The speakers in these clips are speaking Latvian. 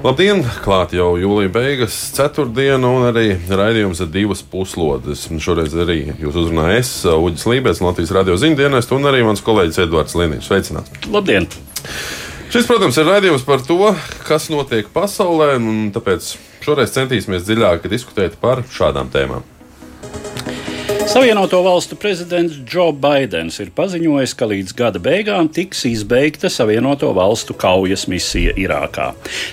Labdien! Klāt jau jūlija beigas, ceturtdiena, un arī raidījums ir divas puslodes. Šoreiz arī jūs uzrunājat es, Uģis Lībijams, Latvijas radio ziņdienas, un arī mans kolēģis Edvards Liniņš. Sveicināts! Labdien! Šis, protams, ir raidījums par to, kas notiek pasaulē, un tāpēc šoreiz centīsimies dziļāk diskutēt par šādām tēmām. Savienoto valstu prezidents Džo Baidens ir paziņojis, ka līdz gada beigām tiks izbeigta Savienoto valstu kaujas misija Irākā.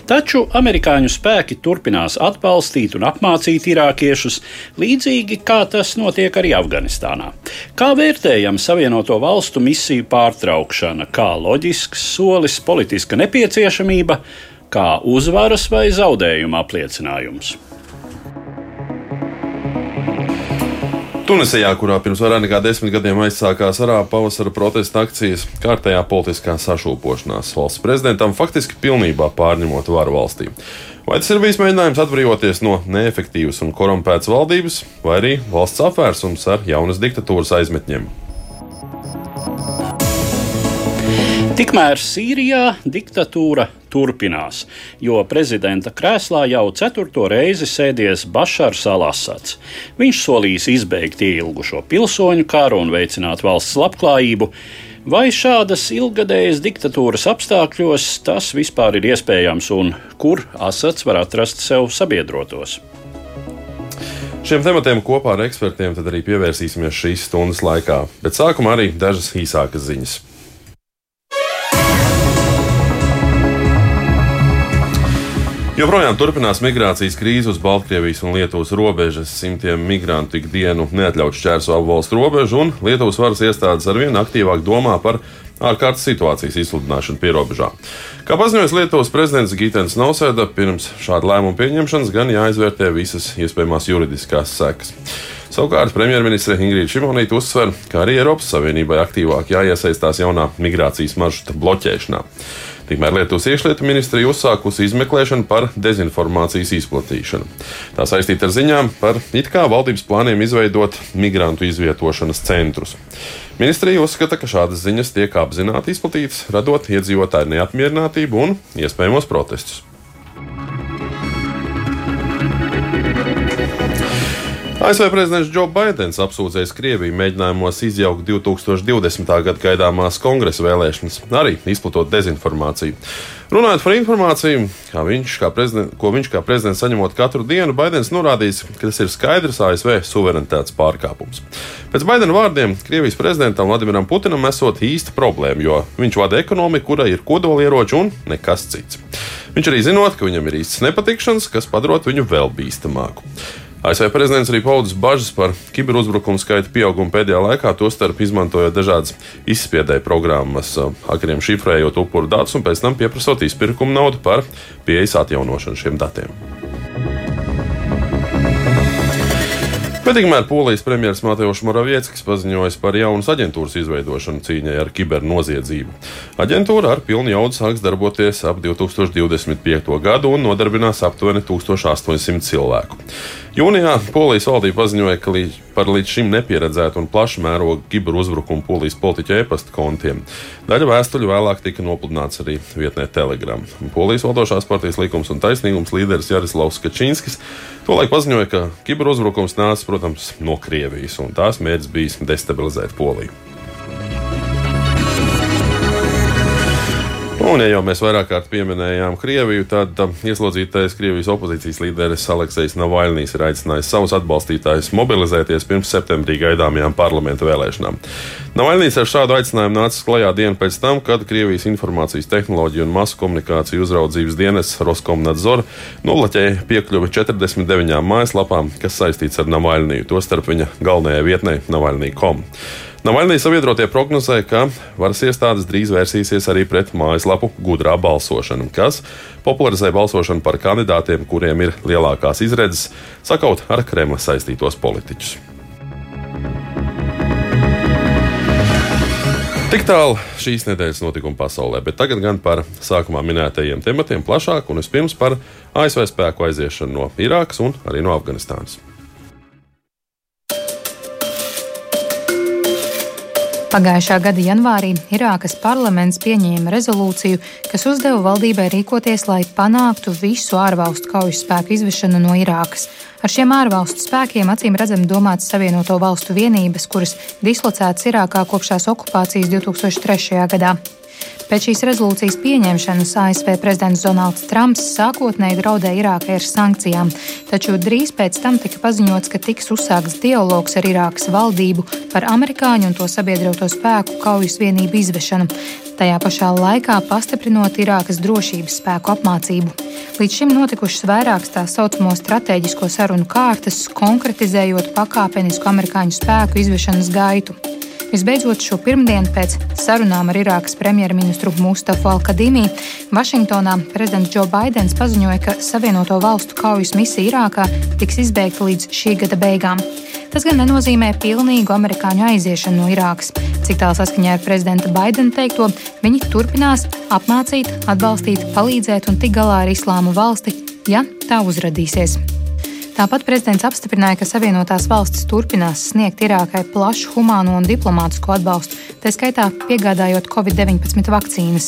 Taču amerikāņu spēki turpinās atbalstīt un apmācīt irākiešus, līdzīgi kā tas notiek arī Afganistānā. Kā vērtējam Savienoto valstu misiju pārtraukšana, kā loģisks solis, politiska nepieciešamība, kā uzvaras vai zaudējuma apliecinājums? Tunisijā, kurā pirms vairāk nekā desmit gadiem aizsākās arābu pavasara protesta akcijas, kārtējā politiskā sašūpošanās valsts prezidentam faktiski pilnībā pārņemot varu valstī. Vai tas ir bijis mēģinājums atbrīvoties no neefektīvas un korumpētas valdības, vai arī valsts apvērsums ar jaunas diktatūras aizmetņiem? Tikmēr Sīrijā diktatūra turpinās, jo prezidenta krēslā jau ceturto reizi sēdies Bašars Alasads. Viņš solīs izbeigt ilgušo pilsoņu karu un veicināt valsts labklājību. Vai šādas ilgadējas diktatūras apstākļos tas vispār ir iespējams un kur Asads var atrast sev sabiedrotos? Šiem tematiem kopā ar ekspertiem arī pievērsīsimies šīs stundas laikā, bet sākumā arī dažas īsākas ziņas. Joprojām turpinās migrācijas krīze uz Baltkrievijas un Lietuvas robežas. Simtiem migrantu ikdienu neatļauts šķērso abu valstu robežu, un Lietuvas varas iestādes arvien aktīvāk domā par ārkārtas situācijas izsludināšanu pie robežām. Kā paziņoja Lietuvas prezidents Gitens Nausēda, pirms šāda lēmuma pieņemšanas gan jāizvērtē visas iespējamās juridiskās sekas. Savukārt premjerministre Ingrīda Šimonīta uzsver, ka arī Eiropas Savienībai aktīvāk jāiesaistās jaunā migrācijas maršruta bloķēšanā. Tikmēr Lietuvas iekšlietu ministrija uzsākusi izmeklēšanu par dezinformācijas izplatīšanu. Tā saistīta ar ziņām par it kā valdības plāniem izveidot migrantu izvietošanas centrus. Ministrija uzskata, ka šādas ziņas tiek apzināti izplatītas, radot iedzīvotāju neapmierinātību un iespējamos protestus. ASV prezidents Džo Baidens apsūdzējis Krieviju mēģinājumos izjaukt 2020. gada gaidāmās kongresa vēlēšanas, arī izplatot dezinformāciju. Runājot par informāciju, viņš, kā ko viņš kā prezidents saņemot katru dienu, Baidens norādījis, ka tas ir skaidrs ASV suverenitātes pārkāpums. Pēc Baidena vārdiem Krievijas prezidentam Vladimiram Putinam esot īsta problēma, jo viņš vada ekonomiku, kurai ir kodolieroči un nekas cits. Viņš arī zinot, ka viņam ir īsts nepatikšanas, kas padarot viņu vēl bīstamāku. ASV prezidents arī paudis bažas par kiberuzbrukumu skaita pieaugumu pēdējā laikā, tostarp izmantojot dažādas izspiedēju programmas, hakeriem šifrējot upuru datus un pēc tam pieprasot izpirkuma naudu par pieejas atjaunošanu šiem datiem. Bet tikmēr Polijas premjerministrs Mateusz Moravieckis paziņoja par jaunas aģentūras izveidošanu cīņai ar kibernoziedzību. Aģentūra ar pilnu jaudu sāks darboties ap 2025. gadu un nodarbinās aptuveni 1800 cilvēku. Jūnijā Polijas valdība paziņoja, līdz, par līdz šim nepieredzētu un plašu mērogu kiberuzbrukumu Polijas politiķu e-pasta kontiem. Daļa vēstuļu vēlāk tika nopludināts arī vietnē Telegram. Polijas valdošās partijas likums un taisnīgums līderis Jarislavs Kačinskis tolaik paziņoja, ka kiberuzbrukums nāca, protams, no Krievijas, un tās mērķis bija destabilizēt Poliju. Un, ja jau mēs vairāk kārt pieminējām Krieviju, tad uh, ieslodzītais Krievijas opozīcijas līderis Aleksis Navaļnīs ir aicinājis savus atbalstītājus mobilizēties pirms septembrī gaidāmajām parlamentu vēlēšanām. Navaļnīs ar šādu aicinājumu nāca klajā dienu pēc tam, kad Krievijas informācijas tehnoloģiju un masu komunikāciju uzraudzības dienas Roskomnadzor nobloķēja piekļuvi 49 mājaslapām, kas saistīts ar Navaļniju, tostarp viņa galvenajai vietnei Navaļnī.com. Navaļnī sabiedrotie prognozēja, ka varas iestādes drīz vērsīsies arī pret mājaslapu gudrā balsošana, kas popularizē balsošanu par kandidātiem, kuriem ir lielākās izredzes sakaut ar Kremla saistītos politiķus. Tik tālu šīs nedēļas notikuma pasaulē, bet tagad gan par sākumā minētajiem tematiem plašāk un vispirms par ASV spēku aiziešanu no Irākas un arī no Afganistānas. Pagājušā gada janvārī Irākas parlaments pieņēma rezolūciju, kas uzdeva valdībai rīkoties, lai panāktu visu ārvalstu kauju spēku izvešanu no Irākas. Ar šiem ārvalstu spēkiem acīm redzami domāts Savienoto valstu vienības, kuras dislocētas Irākā kopš tās okupācijas 2003. gadā. Pēc šīs rezolūcijas pieņemšanas ASV prezidents Donalds Trumps sākotnēji draudēja Irākai ar sankcijām, taču drīz pēc tam tika paziņots, ka tiks uzsākts dialogs ar Irākas valdību par amerikāņu un to sabiedroto spēku kaujas vienību izvešanu, tajā pašā laikā pastiprinot Irākas drošības spēku apmācību. Līdz šim notikušas vairākas tā saucamo strateģisko sarunu kārtas, konkretizējot pakāpenisku amerikāņu spēku izvešanas gaitu. Visbeidzot, šo pirmdienu pēc sarunām ar Irākas premjerministru Mustafu Al-Kadīmī Vašingtonā prezidents Džo Baidens paziņoja, ka Savienoto valstu kaujas misija Irākā tiks izbeigta līdz šī gada beigām. Tas gan nenozīmē pilnīgu amerikāņu aiziešanu no Irākas. Cik tālu saskaņā ar prezidenta Baidena teikto, viņi turpinās apmācīt, atbalstīt, palīdzēt un tik galā ar islāma valsti, ja tā uzradīsies. Tāpat prezidents apstiprināja, ka Savienotās valstis turpinās sniegt Irākai plašu humāno un diplomātisko atbalstu, tā skaitā piegādājot Covid-19 vakcīnas.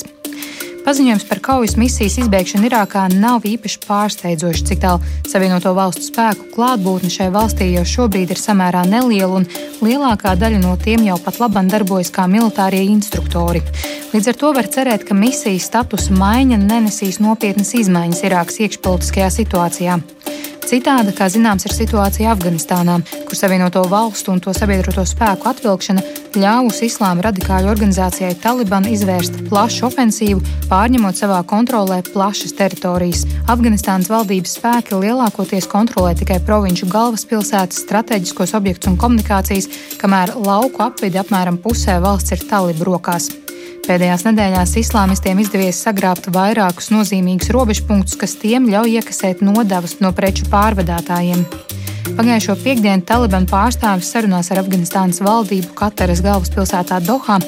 Paziņojums par kaujas misijas izbeigšanu Irākā nav īpaši pārsteidzošs, cik tālu Savienoto valstu spēku klātbūtne šai valstī jau šobrīd ir samērā neliela, un lielākā daļa no tiem jau pat labam darbojas kā militārie instruktori. Līdz ar to var cerēt, ka misijas statusa maiņa nenesīs nopietnas izmaiņas Irākas iekšpolitiskajā situācijā. Citāda, kā zināms, ir situācija Afganistānā, kur Savienoto valstu un to sabiedroto spēku atvilkšana ļāvusi islāma radikāļu organizācijai Taliban izvērst plašu ofensīvu, pārņemot savā kontrolē plašas teritorijas. Afganistānas valdības spēki lielākoties kontrolē tikai provinču galvaspilsētas, strateģiskos objektus un komunikācijas, kamēr lauku apvidi apmēram pusē valsts ir talibu rokās. Pēdējās nedēļās islāmistiem izdevies sagrābt vairākus nozīmīgus robežpunktus, kas tiem ļauj iekasēt nodevas no preču pārvadātājiem. Pagājušo piekdienu Taliban pārstāvis sarunās ar Afganistānas valdību Kataras galvaspilsētā Dohā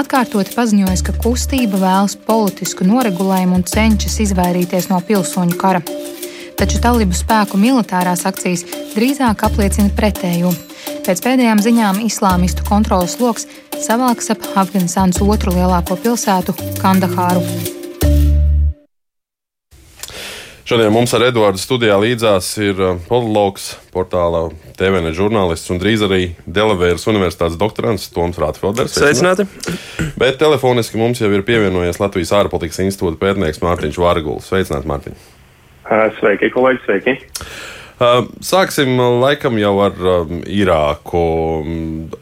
atkārtoti paziņojis, ka kustība vēlas politisku noregulējumu un cenšas izvairīties no pilsoņu kara. Taču talibu spēku militārās akcijas drīzāk apliecina pretējo. Pēc pēdējām ziņām islāmistu kontrolas lokus savāks ap Afganistānas otru lielāko pilsētu - Kandahāru. Šodien mums ar Eduardu studijā līdzās ir uh, politologs, portāla TVN žurnālists un drīz arī Delavēras Universitātes doktorants Toms Rātfelders. Sveicināti! Bet telefoniski mums jau ir pievienojies Latvijas ārpolitikas institūta pētnieks Mārtiņš Vārguls. Sveicināti, Mārtiņ! Sveiki, kolēģi, sveiki! Uh, sāksim laikam jau ar um, Irāku.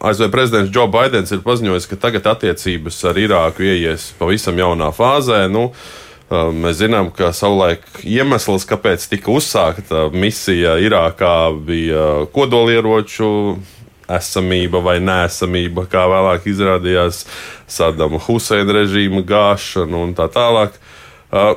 ASV prezidents Joe Bidenis ir paziņojis, ka tagad attiecības ar Irāku ieies pavisam jaunā fāzē. Nu, uh, Mēs zinām, ka savulaik iemesls, kāpēc tika uzsākta misija Irākā, bija kodolieroču esamība vai nēsamība, kā vēlāk izrādījās Sadama Huseina režīma gāšana un tā tālāk. Uh,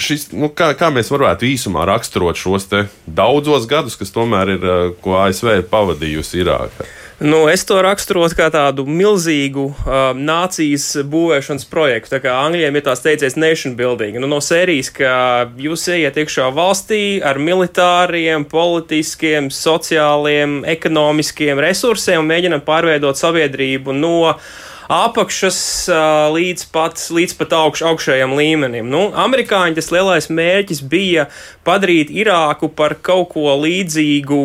šis, nu, kā, kā mēs varētu īsumā raksturot šos daudzos gadus, kas tomēr ir, eh, ko ASV ir pavadījusi Irākā? Nu, es to raksturotu kā tādu milzīgu um, nācijas būvēšanas projektu. Tā kā angļiem ir tās teiciens nation building. Nu, no sērijas, ka jūs ejiet iekšā valstī ar militāriem, politiskiem, sociāliem, ekonomiskiem resursiem un mēģinam pārveidot sabiedrību no apakšas līdz pat, līdz pat augš, augšējam līmenim. Nu, amerikāņi tas lielais mērķis bija padarīt Irāku par kaut ko līdzīgu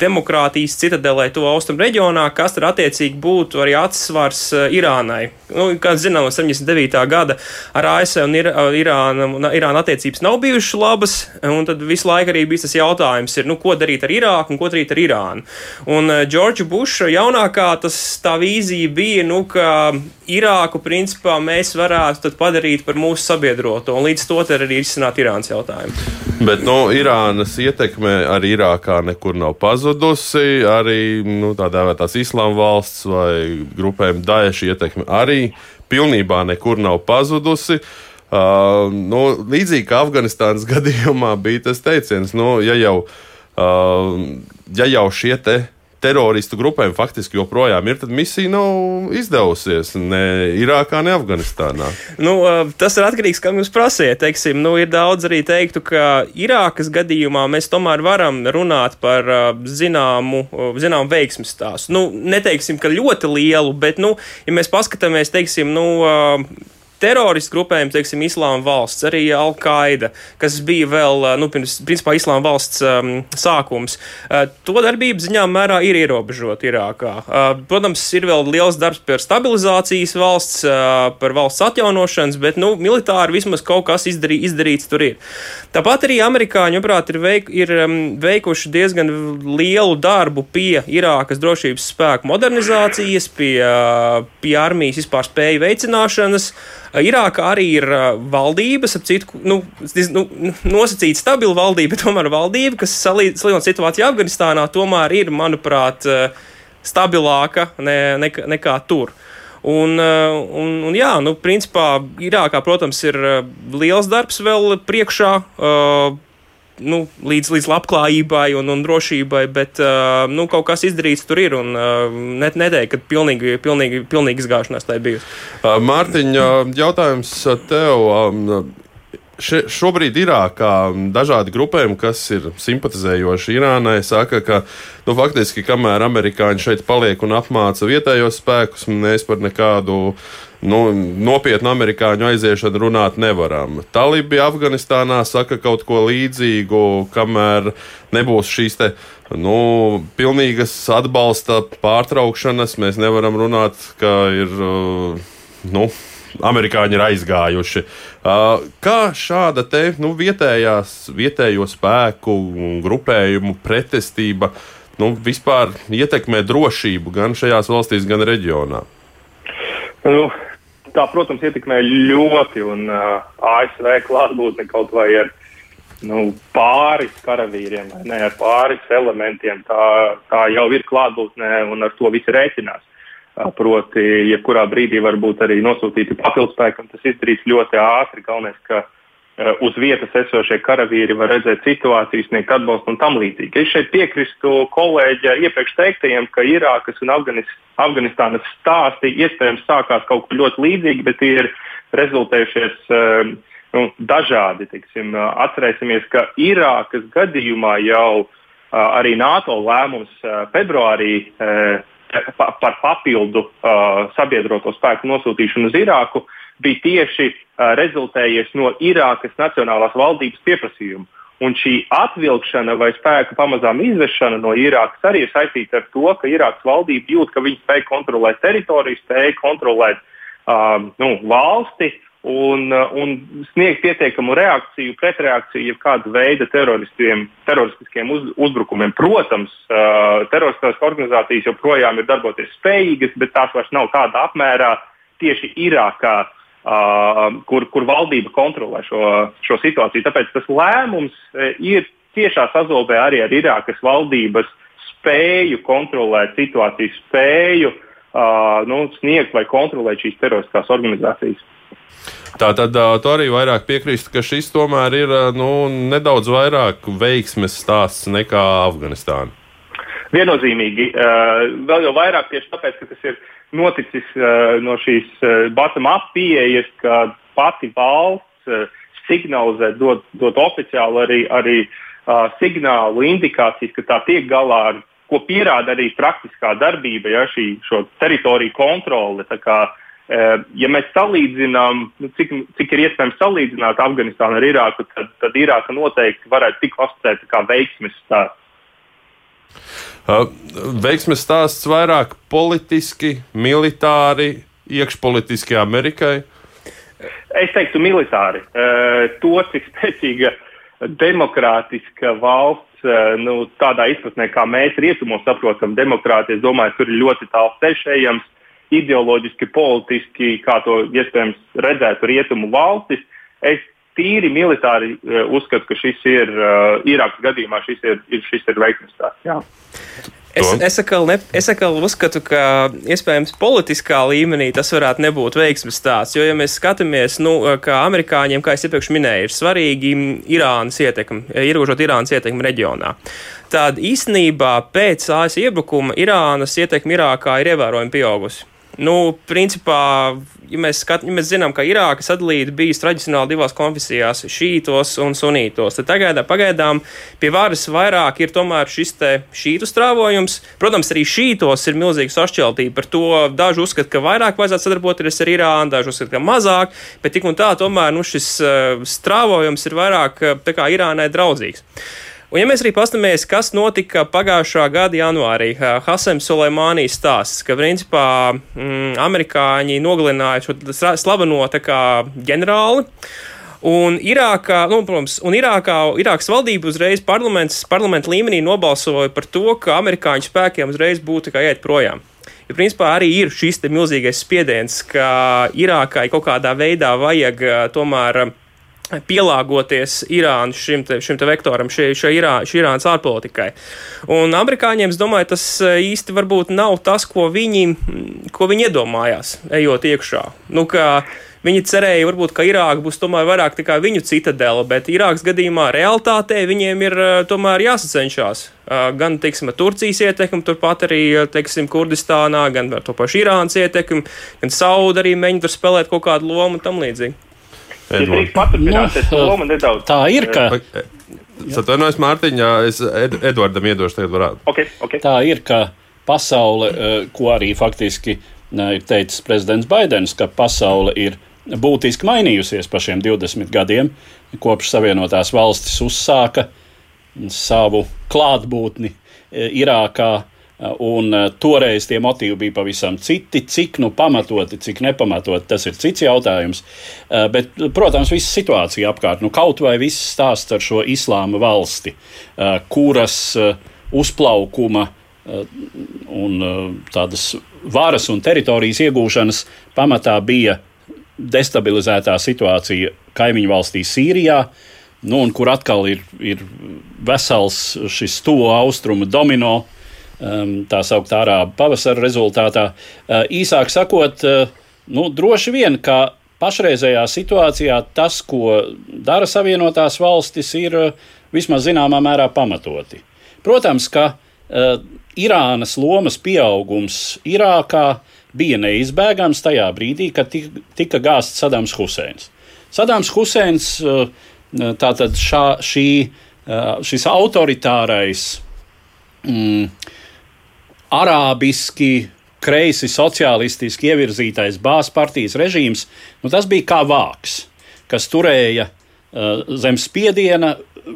demokrātijas citadelē to austrumu reģionā, kas tad attiecīgi būtu arī atsvars Irānai. Nu, kā zinām, no 79. gada ar ASV un Ir Irānu, un Irānu attiecības nav bijušas labas, un tad visu laiku arī bija tas jautājums, ir, nu, ko darīt ar Irāku un ko darīt ar Irānu. Un Džordža Buša jaunākā tas tā vīzija bija, nu, ka Irāku principā mēs varētu padarīt par mūsu sabiedroto, un līdz to arī izsināt Irānas jautājumu. Bet nu, Irānas ietekme arī Irākā nekur nav pazudusi. Arī nu, tā dēvētās islāma valsts vai grupējuma Daeša ietekme arī pilnībā nekur nav pazudusi. Uh, nu, līdzīgi kā Afganistānas gadījumā bija tas teiciens, nu, ja jau, uh, ja jau šie te teroristu grupēm faktiski joprojām ir, tad misija nav izdevusies ne Irākā, ne Afganistānā. Nu, tas ir atkarīgs no tā, kā jūs prasiet. Teiksim, nu, ir daudz arī teiktu, ka Irākas gadījumā mēs tomēr varam runāt par zināmu, zināmu veiksmu stāstu. Nu, neteiksim, ka ļoti lielu, bet, nu, ja mēs paskatāmies, teiksim, nu, teroristu grupējumi, teiksim, Islāma valsts, arī Al-Qaida, kas bija vēl, nu, pirms, principā, Islāma valsts um, sākums. Uh, to darbību ziņā mērā ir ierobežota Irākā. Uh, protams, ir vēl liels darbs par stabilizācijas valsts, uh, par valsts atjaunošanas, bet, nu, militāri vismaz kaut kas izdarī, izdarīts tur ir. Tāpat arī amerikāņi, manuprāt, ir, veik, ir um, veikuši diezgan lielu darbu pie Irākas drošības spēku modernizācijas, pie, uh, pie armijas vispār spēju veicināšanas. Irākā arī ir valdības, ap citu, nu, nu, nosacīta stabila valdība, tomēr valdība, kas salīdzinot situāciju Afganistānā, tomēr ir, manuprāt, stabilāka ne, nekā, nekā tur. Un, un, un jā, nu, principā Irākā, protams, ir liels darbs vēl priekšā. Uh, nu, līdz, līdz labklājībai un, un drošībai, bet uh, nu, kaut kas izdarīts tur ir. Un, uh, net, neteikt, ka pilnīgi, pilnīgi, pilnīgi izgāšanās tā ir bijusi. Mārtiņa, jautājums tev. Um, Še, šobrīd Irākā dažādi grupējumi, kas ir simpatizējoši Irānai, saka, ka nu, faktiski, kamēr amerikāņi šeit paliek un apmāca vietējos spēkus, mēs par nekādu nu, nopietnu amerikāņu aiziešanu runāt nevaram. Talibi Afganistānā saka kaut ko līdzīgu, kamēr nebūs šīs te. Nu, pilnīgas atbalsta pārtraukšanas mēs nevaram runāt, ka ir. Nu, amerikāņi ir aizgājuši. Uh, kā šāda te, nu, vietējās, vietējo spēku grupējumu pretestība nu, vispār ietekmē drošību gan šajās valstīs, gan reģionā? Nu, tā, protams, ietekmē ļoti, un uh, ASV klātbūtne kaut vai ar nu, pāris karavīriem, ne ar pāris elementiem, tā, tā jau ir klātbūtne, un ar to visi rēķinās. Proti, jebkurā brīdī var būt arī nosūtīti papildspēki, un tas izdarīs ļoti ātri. Galvenais, ka uz vietas esošie karavīri var redzēt situāciju, sniegt atbalstu un tam līdzīgi. Es šeit piekrītu kolēģa iepriekš teiktajiem, ka Irākas un Afganis, Afganistānas stāsti iespējams sākās kaut kur ļoti līdzīgi, bet ir rezultējušies nu, dažādi. Tiksim, atcerēsimies, ka Irākas gadījumā jau arī NATO lēmums februārī par papildu uh, sabiedroto spēku nosūtīšanu uz Irāku bija tieši uh, rezultējies no Irākas Nacionālās valdības pieprasījuma. Un šī atvilkšana vai spēku pamazām izvešana no Irākas arī ir saistīta ar to, ka Irākas valdība jūt, ka viņi spēj kontrolēt teritoriju, spēj kontrolēt um, nu, valsti uh, un sniegt pietiekamu reakciju, pretreakciju jebkāda veida teroristiskiem uz, uzbrukumiem. Protams, uh, teroristiskās organizācijas joprojām ir darboties spējīgas, bet tās vairs nav tādā apmērā tieši Irākā, uh, kur, kur valdība kontrolē šo, šo situāciju. Tāpēc tas lēmums uh, ir tiešā sazobē arī ar Irākas valdības spēju kontrolēt situāciju, spēju uh, nu, sniegt vai kontrolēt šīs teroristiskās organizācijas. Tā tad tu arī vairāk piekrīsti, ka šis tomēr ir nu, nedaudz vairāk veiksmes stāsts nekā Afganistāna. Viennozīmīgi. Vēl jau vairāk tieši tāpēc, ka tas ir noticis no šīs bottom-up pieejas, ka pati valsts signalizē, dod, dod oficiāli arī, arī signālu, indikācijas, ka tā tiek galā ar ko pierāda arī praktiskā darbība, ja šī teritoriju kontrole. Eh, ja mēs salīdzinām, nu, cik, cik ir iespējams salīdzināt Afganistānu ar Irāku, tad, tad Irāka noteikti varētu tikt klasificēta kā veiksmes stāsts. Veiksmes stāsts vairāk politiski, militāri, iekšpolitiski Amerikai? Es teiktu, militāri. To, cik spēcīga demokrātiska valsts, nu, tādā izpratnē, kā mēs rietumos saprotam demokrātiju, es domāju, tur ir ļoti tāls ceļš ejams ideoloģiski, politiski, kā to iespējams redzētu rietumu valstis. Es tīri militāri uh, uzskatu, ka šis ir uh, Irākas gadījumā šis ir, ir, šis ir veiksmīgs stāsts. Es, es, atkal ne, es atkal uzskatu, ka iespējams politiskā līmenī tas varētu nebūt veiksmes stāsts. Jo, ja mēs skatāmies, nu, kā amerikāņiem, kā es iepriekš minēju, ir svarīgi Irānas ietekme, ierobežot Irānas ietekmi reģionā. Tad īstenībā pēc ASV iebrukuma Irānas ietekme Irākā ir ievērojami pieaugusi. Nu, principā, ja mēs, skat, ja mēs zinām, ka Irāka sadalīta bijis tradicionāli divās konfesijās - šītos un sunītos, tad tagad, pagaidām pie varas vairāk ir tomēr šis šītu strāvojums. Protams, arī šītos ir milzīga sašķeltība par to. Daži uzskata, ka vairāk vajadzētu sadarboties ar Irānu, daži uzskata, ka mazāk, bet tik un tā tomēr nu, šis uh, strāvojums ir vairāk kā Irānai draudzīgs. Un, ja mēs arī paskatāmies, kas notika pagājušā gada janvārī, Hasem Soleimānī stāsts, ka principā mm, amerikāņi nogalināja šo slaveno ģenerāli. Un Irākā, nu, protams, un Irākā, Irākas valdība uzreiz parlamenta līmenī nobalsoja par to, ka amerikāņu spēkiem uzreiz būtu kā iet projām. Jo, principā, arī ir šis milzīgais spiediens, ka Irākai kaut kādā veidā vajag tomēr pielāgoties Irānas šim, te, šim te vektoram, šī, šī, Irā, šī Irānas ārpolitikai. Un amerikāņiem, es domāju, tas e, īsti varbūt nav tas, ko viņi, ko viņi iedomājās, ejot iekšā. Nu, Viņi cerēja, varbūt, ka Irāka būs tomēr vairāk kā viņu citadela, bet Irākas gadījumā realitātē viņiem ir e, tomēr jāsacenšas. E, gan, teiksim, Turcijas ietekmi, turpat arī, teiksim, Kurdistānā, gan ar to pašu Irānas ietekmi, gan Sauda arī mēģina tur spēlēt kaut kādu lomu un tam līdzīgi. Nu, nedaudz. Tā ir. Ka... Atvainojos, Mārtiņā, es Ed Edvardam iedošu, tagad varētu. Okay, okay. Tā ir, ka pasaule, ko arī faktiski ir teicis prezidents Baidens, ka pasaule ir būtiski mainījusies pa šiem 20 gadiem, kopš Savienotās valstis uzsāka savu klātbūtni Irākā Un uh, toreiz tie motīvi bija pavisam citi. Cik nu pamatoti, cik nepamatoti, tas ir cits jautājums. Uh, bet, protams, visa situācija apkārt, nu, kaut vai viss stāsts ar šo islāma valsti, uh, kuras uzplaukuma un tādas varas un teritorijas iegūšanas pamatā bija destabilizētā situācija kaimiņu valstī Sīrijā. Nu, kur atkal ir, ir vesels šis tuvo austrumu domino uh, tā sauktā arābu pavasara rezultātā. Uh, īsāk sakot, uh, nu, droši vien, ka pašreizējā situācijā tas, ko dara Savienotās valstis, ir uh, vismaz zināmā mērā pamatoti. Protams, ka uh, Irānas lomas pieaugums Irākā bija neizbēgams tajā brīdī, kad tika gāzts Sadams Huseins. Sadams Huseins, uh, tātad šā, šī, uh, šis autoritārais mm, arābiski, kreisi, sociālistiski ievirzītais bāzes partijas režīms, nu, tas bija kā vāks, kas turēja uh, zem spiediena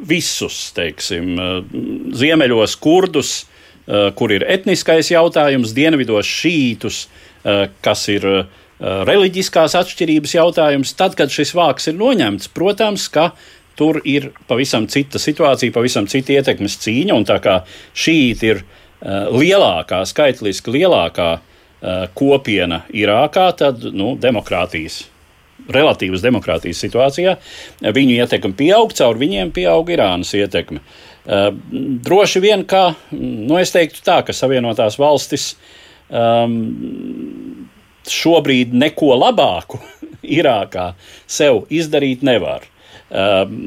visus, teiksim, uh, ziemeļos kurdus, uh, kur ir etniskais jautājums, dienvidos šītus, uh, kas ir uh, reliģiskās atšķirības jautājums. Tad, kad šis vāks ir noņemts, protams, ka tur ir pavisam cita situācija, pavisam cita ietekmes cīņa, un tā kā šī ir uh, lielākā, skaitliski lielākā eh, kopiena Irākā, tad nu, demokrātijas. Relatīvas demokrātijas situācijā viņu ietekme pieaug, caur viņiem pieaug Irānas ietekme. Droši vien, ka nu, es teiktu tā, ka Savienotās valstis um, šobrīd neko labāku Irākā sev izdarīt nevar. Um,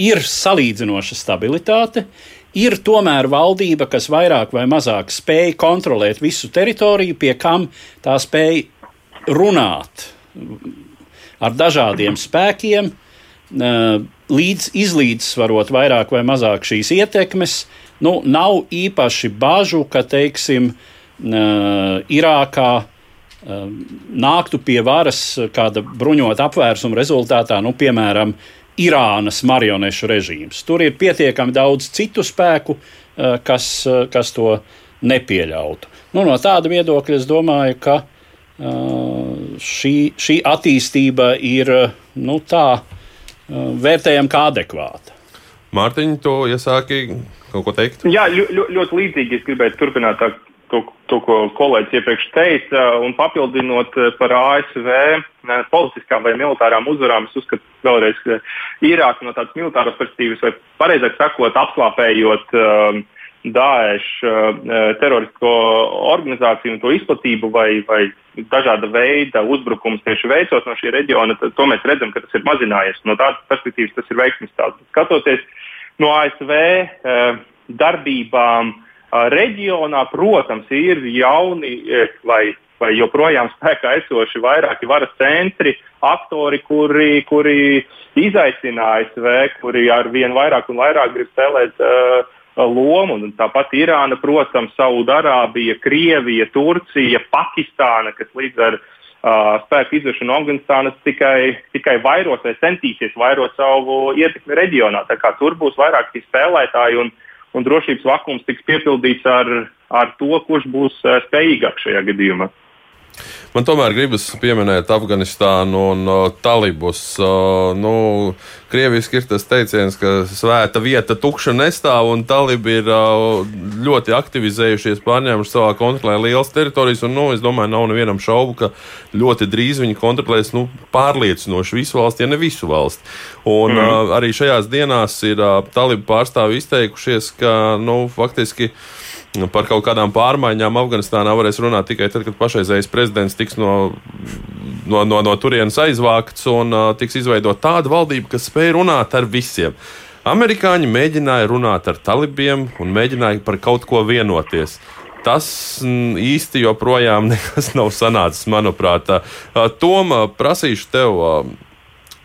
ir salīdzinoša stabilitāte, uh, ir tomēr valdība, kas vairāk vai mazāk spēj kontrolēt visu teritoriju, pie kam tā spēj runāt ar dažādiem spēkiem, līdz izlīdzsvarot vairāk vai mazāk šīs ietekmes. Nu, nav īpaši bažu, ka, teiksim, Irākā nāktu pie varas kāda bruņota apvērsuma rezultātā, nu, piemēram, Irānas marionešu režīms. Tur ir pietiekami daudz citu spēku, eh, kas, eh, kas to nepieļautu. Nu, no tāda viedokļa es domāju, ka eh, šī, šī attīstība ir nu, tā vērtējama kā adekvāta. Mārtiņ, to iesāki kaut ko teikt? Jā, ļo, ļoti līdzīgi es gribētu turpināt tā to, to, ko kolēģis iepriekš teica, un papildinot eh, par ASV politiskām vai militārām uzvarām, es uzskatu, vēlreiz, ka Irāka no tādas militāras perspektīvas, vai pareizāk sakot, apslāpējot um, Daesh terorisko organizāciju un to izplatību vai, vai dažāda veida uzbrukums tieši veicot no šī reģiona, tad mēs redzam, ka tas ir mazinājies. No tādas perspektīvas tas ir veiksmīgs. Skatoties no ASV darbībām reģionā, protams, ir jauni vai, vai joprojām spēkā esoši vairāki varas centri, aktori, kuri, kuri izaicina ASV, kuri ar vien vairāk un vairāk grib spēlēt uh, lomu. Un tāpat Irāna, protams, Saudārābija, Krievija, Turcija, Pakistāna, kas līdz ar uh, spēku izvešanu no Afganistānas tikai, tikai vairos vai centīsies vairot savu ietekmi reģionā. Tur būs vairāk spēlētāji un, un drošības vakums tiks piepildīts ar, ar to, kurš būs uh, spējīgāks šajā gadījumā. Man tomēr gribas pieminēt Afganistānu un uh, talibus. Uh, nu, krieviski ir tas teiciens, ka svēta vieta tukša nestāv, un talibi ir uh, ļoti aktivizējušies, pārņēmuši savā kontrolē lielas teritorijas. Un, nu, es domāju, nav nevienam šaubu, ka ļoti drīz viņi kontrolēs nu, pārliecinoši visu valsti, ja ne visu valsti. Un mm. uh, arī šajās dienās ir uh, talibu pārstāvi izteikušies, ka nu, faktiski. Nu, par kaut kādām pārmaiņām Afganistānā varēs runāt tikai tad, kad pašreizējais prezidents tiks no, no, no, no turienes aizvākts un uh, tiks izveidota tāda valdība, kas spēj runāt ar visiem. Amerikāņi mēģināja runāt ar talibiem un mēģināja par kaut ko vienoties. Tas īsti joprojām nekas nav sanācis, manuprāt. Toma, prasīšu tev,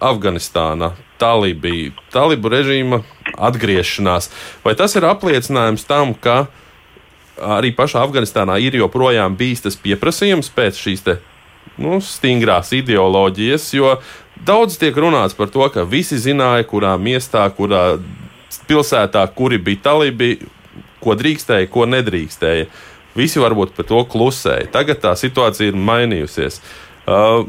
Afganistāna, Talibī, Talibu režīma atgriešanās. Vai tas ir apliecinājums tam, ka uh, arī pašā Afganistānā ir joprojām bijis tas pieprasījums pēc šīs te, nu, stingrās ideoloģijas, jo daudz tiek runāts par to, ka visi zināja, kurā miestā, kurā pilsētā, kuri bija talibi, ko drīkstēja, ko nedrīkstēja. Visi varbūt par to klusēja. Tagad tā situācija ir mainījusies. Uh,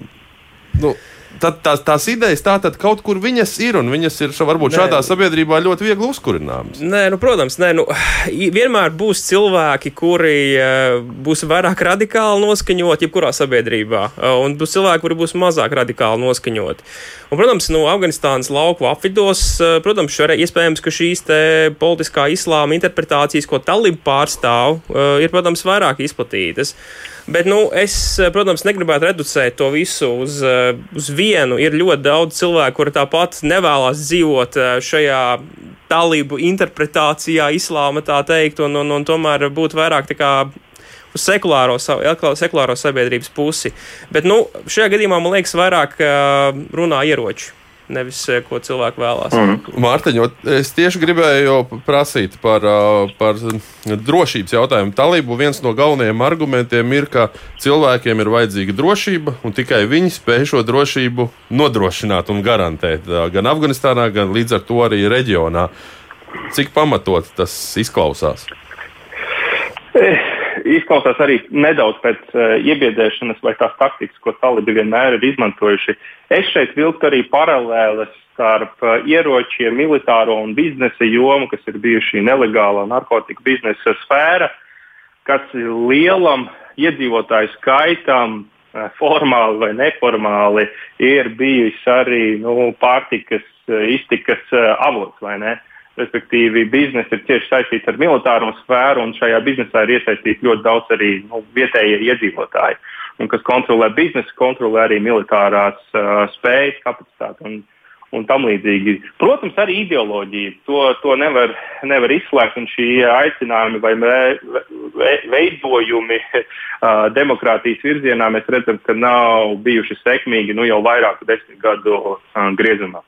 nu, tad tās, tās idejas tā tad kaut kur viņas ir, un viņas ir varbūt nē. šādā sabiedrībā ļoti viegli uzkurināmas. Nē, nu, protams, nē, nu, vienmēr būs cilvēki, kuri uh, būs vairāk radikāli noskaņoti, jebkurā sabiedrībā, uh, un būs cilvēki, kuri būs mazāk radikāli noskaņoti. Un, protams, no Afganistānas lauku apvidos, uh, protams, šare, iespējams, ka šīs politiskā islāma interpretācijas, ko talība pārstāv, ir, protams, vairāk izplatītas. Bet, nu, es, protams, negribētu reducēt to visu uz, uz vienu. Ir ļoti daudz cilvēku, kuri tāpat nevēlas dzīvot šajā talību interpretācijā, islāma tā teikt, un, un, un tomēr būt vairāk tā kā uz sekulāro, sekulāro sabiedrības pusi. Bet nu, šajā gadījumā man liekas, vairāk runā ieroči nevis eh, ko cilvēki vēlās. Mm. Mārtiņ, es tieši gribēju prasīt par, par drošības jautājumu. Talību viens no galvenajiem argumentiem ir, ka cilvēkiem ir vajadzīga drošība, un tikai viņi spēj šo drošību nodrošināt un garantēt gan Afganistānā, gan līdz ar to arī reģionā. Cik pamatot tas izklausās? Eh izklausās arī nedaudz pēc uh, iebiedēšanas vai tās taktikas, ko talibi vienmēr ir izmantojuši. Es šeit vilku arī paralēles starp uh, ieročiem, militāro un biznesa jomu, kas ir bijuši nelegālā narkotika biznesa sfēra, kas lielam iedzīvotāju skaitam, uh, formāli vai neformāli, ir bijis arī nu, pārtikas iztikas avots. Respektīvi, biznesa ir cieši saistīta ar militāro sfēru, un šajā biznesā ir iesaistīti ļoti daudz arī nu, vietējie iedzīvotāji. Un kas kontrolē biznesu, kontrolē arī militārās uh, spējas, kapacitāti un, un tam līdzīgi. Protams, arī ideoloģija. To, to nevar, nevar izslēgt, un šie aicinājumi vai ve, veidojumi uh, demokrātijas virzienā mēs redzam, ka nav bijuši sekmīgi nu, jau vairāku desmit gadu uh, griezumā.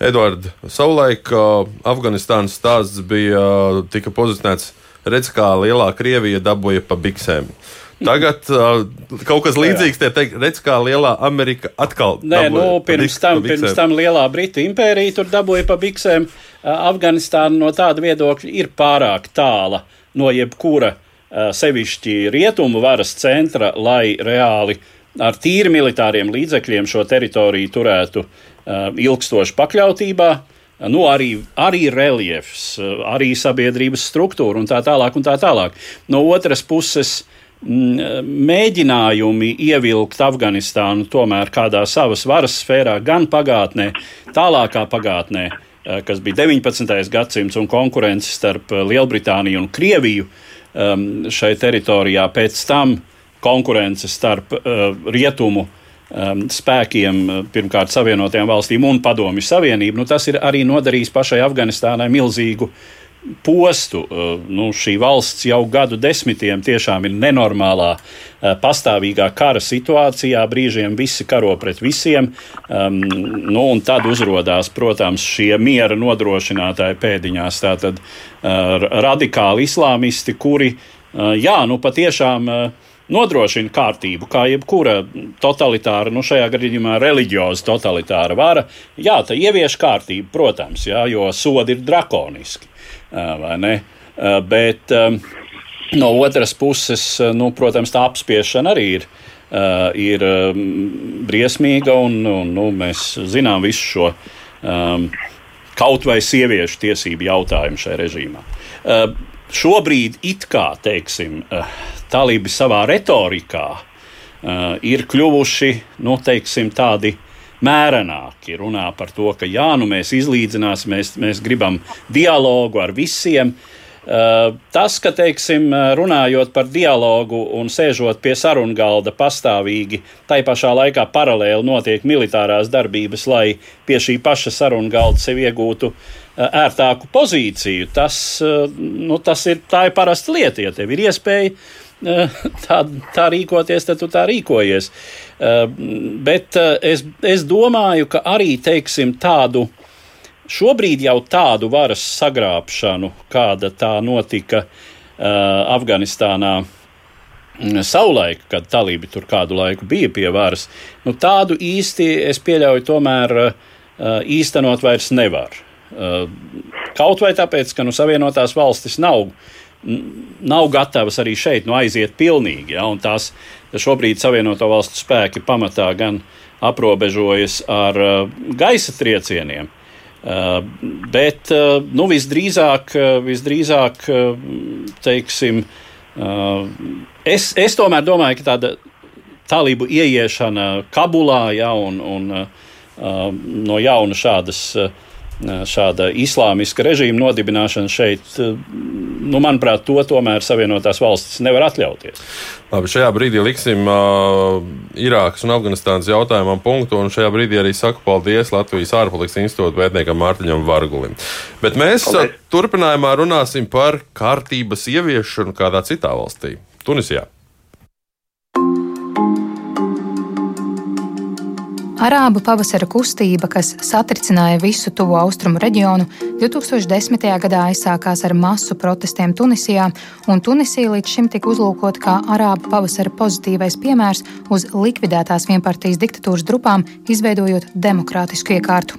Edvards, savulaik uh, Afganistānas stāsts bija uh, tika pozicionēts, redz, kā lielā Krievija dabūja pa biksēm. Tagad uh, kaut kas līdzīgs tiek teikt, redz, kā lielā Amerika atkal. Nē, nu, pirms tam, pirms tam lielā Britu impērija tur dabūja pa biksēm. Uh, Afganistāna no tāda viedokļa ir pārāk tāla no jebkura sevišķi rietumu varas centra, lai reāli ar tīri militāriem līdzekļiem šo teritoriju turētu Uh, ilgstoši pakļautībā. Nu, arī, arī reliefs, uh, arī sabiedrības struktūra un tā tālāk. Un tā tālāk. No otras puses, mēģinājumi ievilkt Afganistānu tomēr kādā savas varas sfērā, gan pagātnē, tālākā pagātnē, kas bija 19. gadsimts, un konkurence starp Lielbritāniju un Krieviju um, šai teritorijā, pēc tam konkurence starp uh, rietumu um, spēkiem, pirmkārt Savienotajām valstīm un Padomju Savienību, nu, tas ir arī nodarījis pašai Afganistānai milzīgu postu. Uh, nu, šī valsts jau gadu desmitiem tiešām ir nenormālā, uh, pastāvīgā kara situācijā. Brīžiem visi karo pret visiem. Um, nu, tad uzrādās, protams, šie miera nodrošinātāji pēdiņās. Tātad uh, radikāli islāmisti, kuri, uh, jā, nu patiešām. Uh, nodrošina kārtību, kā jebkura totalitāra, nu šajā gadījumā reliģioza totalitāra vara. Jā, tā ievieš kārtību, protams, jā, jo sodi ir drakoniski? Bet no otras puses, nu, protams, tā apspiešana arī ir. Ir briesmīga, un, un nu, mēs zinām visu šo um, kaut vai sieviešu tiesību jautājumu šajā režīmā. Uh, šobrīd it kā, teiksim, talībi savā retorikā uh, ir kļuvuši, nu, teiksim, tādi mērenāki runā par to, ka jā, nu mēs izlīdzināsim, mēs, mēs gribam dialogu ar visiem. Uh, tas, ka, teiksim, runājot par dialogu un sēžot pie sarunu galda pastāvīgi, tai pašā laikā paralēli notiek militārās darbības, lai pie šī paša sarunu galda sev iegūtu uh, ērtāku pozīciju, tas, nu, tas ir, ir parasta lieta. Ja tev ir iespēja tā, tā rīkoties, tad tu tā rīkojies. Eh, bet eh, es, es domāju, ka arī teiksim, tādu. Šobrīd jau tādu varas sagrābšanu, kāda tā notika uh, Afganistānā mm, savulaik, kad talībi tur kādu laiku bija pie varas, nu, tādu īsti es pieļauju, tomēr uh, īstenot vairs nevar. Uh, kaut vai tāpēc, ka nu, Savienotās valstis nav nav gatavas arī šeit nu, aiziet pilnīgi. Ja, tās šobrīd Savienoto Valstu spēki pamatā gan aprobežojas ar uh, gaisa triecieniem. Uh, bet uh, nu, visdrīzāk, visdrīzāk teiksim, es, es tomēr domāju, ka tāda talību ieiešana Kabulā ja, un, un no jauna šādas uh, šāda islāmiska režīma nodibināšana šeit, nu, manuprāt, to tomēr Savienotās valstis nevar atļauties. Labi, šajā brīdī liksim uh, Irākas un Afganistānas jautājumam punktu, un šajā brīdī arī saku paldies Latvijas ārpolitikas institūta pētniekam Mārtiņam Vargulim. Bet mēs paldies. turpinājumā runāsim par kārtības ieviešanu kādā citā valstī - Tunisijā. Arābu pavasara kustība, kas satricināja visu tuvo austrumu reģionu, 2010. gadā aizsākās ar masu protestiem Tunisijā, un Tunisija līdz šim tika uzlūkota kā Arābu pavasara pozitīvais piemērs uz likvidētās vienpartijas diktatūras grupām, izveidojot demokrātisku iekārtu.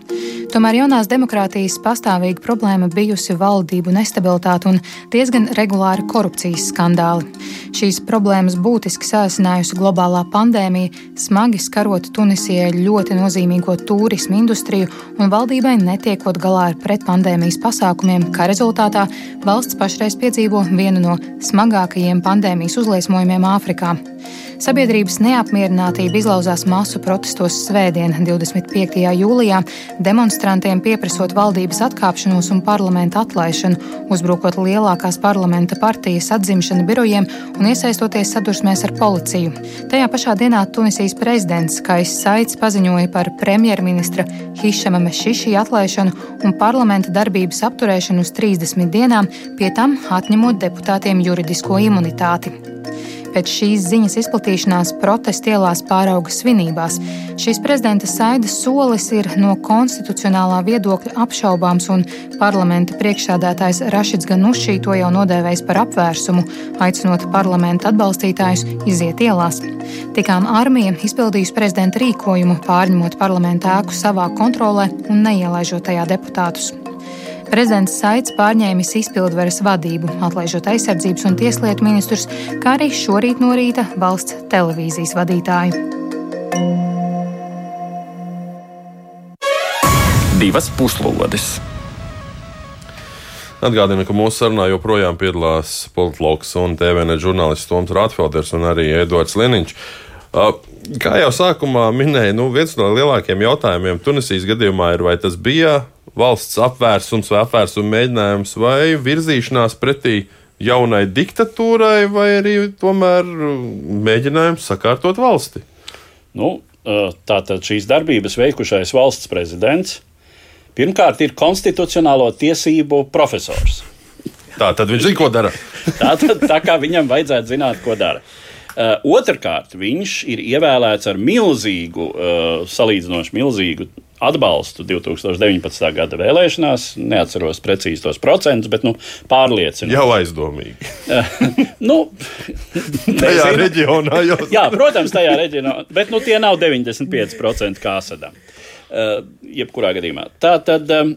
Tomēr jaunās demokrātijas pastāvīga problēma bijusi valdību nestabilitāte un diezgan regulāri korupcijas skandāli. Šīs problēmas būtiski sāsinājusi globālā pandēmija, smagi skarot Tunisijai ļoti nozīmīgo turismu industriju, un valdībai netiekot galā ar pretpandēmijas pasākumiem, kā rezultātā valsts pašreiz piedzīvo vienu no smagākajiem pandēmijas uzliesmojumiem Āfrikā. Sabiedrības neapmierinātība izlauzās masu protestos svētdien, 25. jūlijā, demonstrantiem pieprasot valdības atkāpšanos un parlamenta atlaišanu, uzbrukot lielākās parlamenta partijas atzimšana birojiem un iesaistoties sadursmēs ar policiju. Tajā pašā dienā Tunisijas prezidents Kais Saits paziņoja par premjerministra Hišama Mešiši atlaišanu un parlamenta darbības apturēšanu uz 30 dienām, pie tam atņemot deputātiem juridisko imunitāti. Pēc šīs ziņas izplatīšanās protesti ielās pārauga svinībās. Šīs prezidenta saidas solis ir no konstitucionālā viedokļa apšaubāms, un parlamenta priekšsādātājs Rašids Ganušī to jau nodēvējis par apvērsumu, aicinot parlamenta atbalstītājus iziet ielās. Tikām armija izpildījusi prezidenta rīkojumu, pārņemot parlamenta ēku savā kontrolē un neielaižot tajā deputātus. Prezidents Saits pārņēmis izpildvaras vadību, atlaižot aizsardzības un tieslietu ministrus, kā arī šorīt no rīta valsts televīzijas vadītāju. Divas puslodes! Atgādinu, ka mūsu sarunā joprojām piedalās politologs un TVN žurnālists Toms Rātfelders un arī Edvards Liniņš. Kā jau sākumā minēju, nu, viens no lielākajiem jautājumiem Tunisijas gadījumā ir, vai tas bija valsts apvērsums vai apvērsuma mēģinājums vai virzīšanās pretī jaunai diktatūrai, vai arī tomēr mēģinājums sakārtot valsti? Nu, tātad šīs darbības veikušais valsts prezidents pirmkārt ir konstitucionālo tiesību profesors. Tā tad viņš zina, ko dara. tā, tad, tā kā viņam vajadzētu zināt, ko dara. Uh, Otrakārt, viņš ir ievēlēts ar milzīgu, uh, salīdzinoši milzīgu atbalstu 2019. gada vēlēšanās. Neatceros precīzi tos procentus, bet nu, pārliecinoši. Jau aizdomīgi. nu, tajā reģionā jau. Jā, protams, tajā reģionā, bet nu, tie nav 95% kā sadām. Uh, jebkurā gadījumā. Tā tad. Um,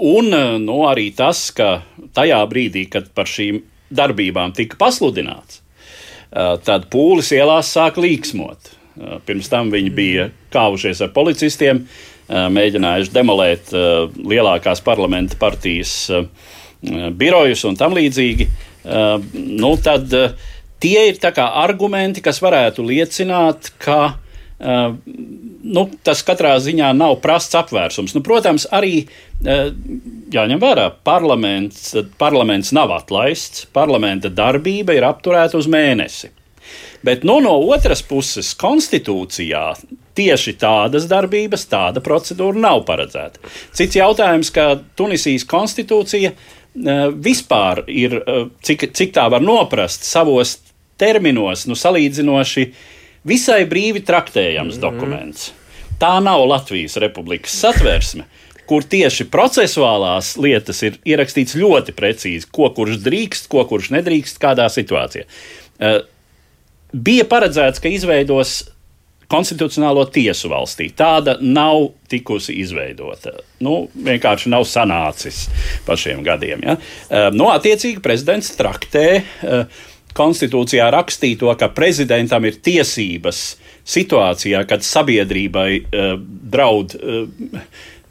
un nu, arī tas, ka tajā brīdī, kad par šīm darbībām tika pasludināts, tad pūlis ielās sāka līksmot. Pirms tam viņi bija kāvušies ar policistiem, mēģinājuši demolēt lielākās parlamenta partijas birojus un tam līdzīgi. Nu, tad tie ir argumenti, kas varētu liecināt, ka nu, tas katrā ziņā nav prasts apvērsums. Nu, protams, arī jāņem vērā, parlaments, parlaments nav atlaists, parlamenta darbība ir apturēta uz mēnesi. Bet nu, no otras puses, konstitūcijā tieši tādas darbības, tāda procedūra nav paredzēta. Cits jautājums, ka Tunisijas konstitūcija uh, vispār ir, cik, cik tā var noprast, savos terminos, nu, salīdzinoši visai brīvi traktējams mm. dokuments. Tā nav Latvijas Republikas satversme, kur tieši procesuālās lietas ir ierakstīts ļoti precīzi, ko kurš drīkst, ko kurš nedrīkst, kādā situācijā. Uh, bija paredzēts, ka izveidos konstitucionālo tiesu valstī. Tāda nav tikusi izveidota. Nu, vienkārši nav sanācis pa šiem gadiem. Ja? Uh, nu, attiecīgi, prezidents traktē uh, konstitūcijā rakstīto, ka prezidentam ir tiesības situācijā, kad sabiedrībai uh, draud, uh,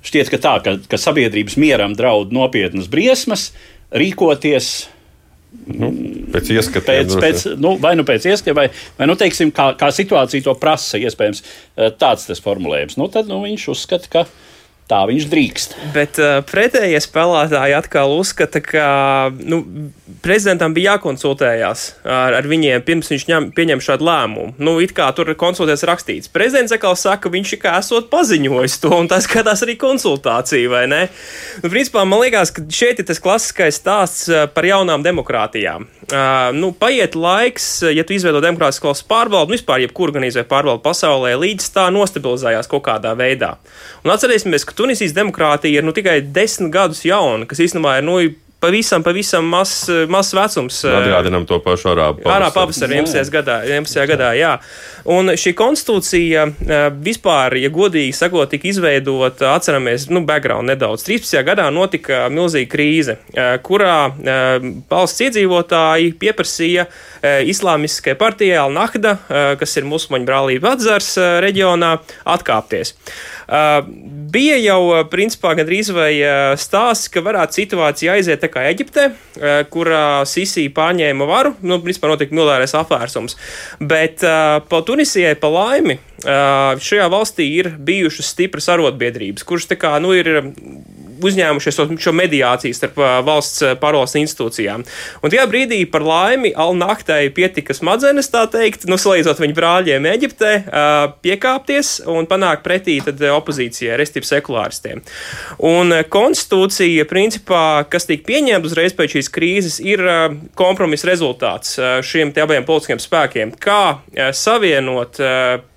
šķiet, ka tā, ka, ka sabiedrības mieram draud nopietnas briesmas, rīkoties. Nu, pēc ieskatiem. Pēc, pēc, nu, vai nu pēc ieskatiem, vai, vai nu, teiksim, kā, kā situācija to prasa, iespējams, uh, tāds tas formulējums. Nu, tad nu, viņš uzskata, ka tā viņš drīkst. Bet uh, pretējie spēlētāji atkal uzskata, ka nu, prezidentam bija jākonsultējās ar, ar viņiem pirms viņš ņem, pieņem šādu lēmumu. Nu, it kā tur ir konsultēts rakstīts. Prezidents atkal saka, viņš ir kā esot paziņojis to, un tas skatās arī konsultācija, vai ne? Nu, principā man liekas, ka šeit ir tas klasiskais stāsts par jaunām demokrātijām. Uh, nu, paiet laiks, ja tu izveido demokrātisko valsts pārvaldu, nu, vispār jebkur organizē pārvaldu pasaulē, līdz tā nostabilizējās kaut kādā veidā. Un atcerēsimies, ka Tunisijas demokrātija ir nu, tikai desmit gadus jauna, kas īstenībā ir nu, pavisam, pavisam mazs mas vecums. Atgādinām to pašu arābu pavasaru. Arābu pavasaru 11. gadā, 11. gadā, jā. Un šī konstitūcija vispār, ja godīgi sakot, tika izveidota, atceramies, nu, background nedaudz. 13. gadā notika milzīga krīze, kurā valsts iedzīvotāji pieprasīja islāmiskai partijai Al-Nahda, kas ir musulmaņu brālība atzars reģionā, atkāpties. Bija jau, principā, gandrīz vai stāsts, ka varētu situācija aiziet kā Eģiptē, kurā Sisī pārņēma varu, nu, principā notika militārais apvērsums. Bet pa Tunisijai pa laimi šajā valstī ir bijušas stipras arotbiedrības, kuras tā kā, nu, ir uzņēmušies šo mediāciju starp valsts pārvaldes institūcijām. Un tajā brīdī par laimi Alnaktai pietika smadzenes, tā teikt, nu, salīdzinot viņu brāļiem Eģiptē, piekāpties un panākt pretī opozīcijai, respektīvi sekulāristiem. Un konstitūcija, principā, kas tika pieņemta uzreiz pēc šīs krīzes, ir kompromisa rezultāts šiem abiem politiskiem spēkiem. Kā savienot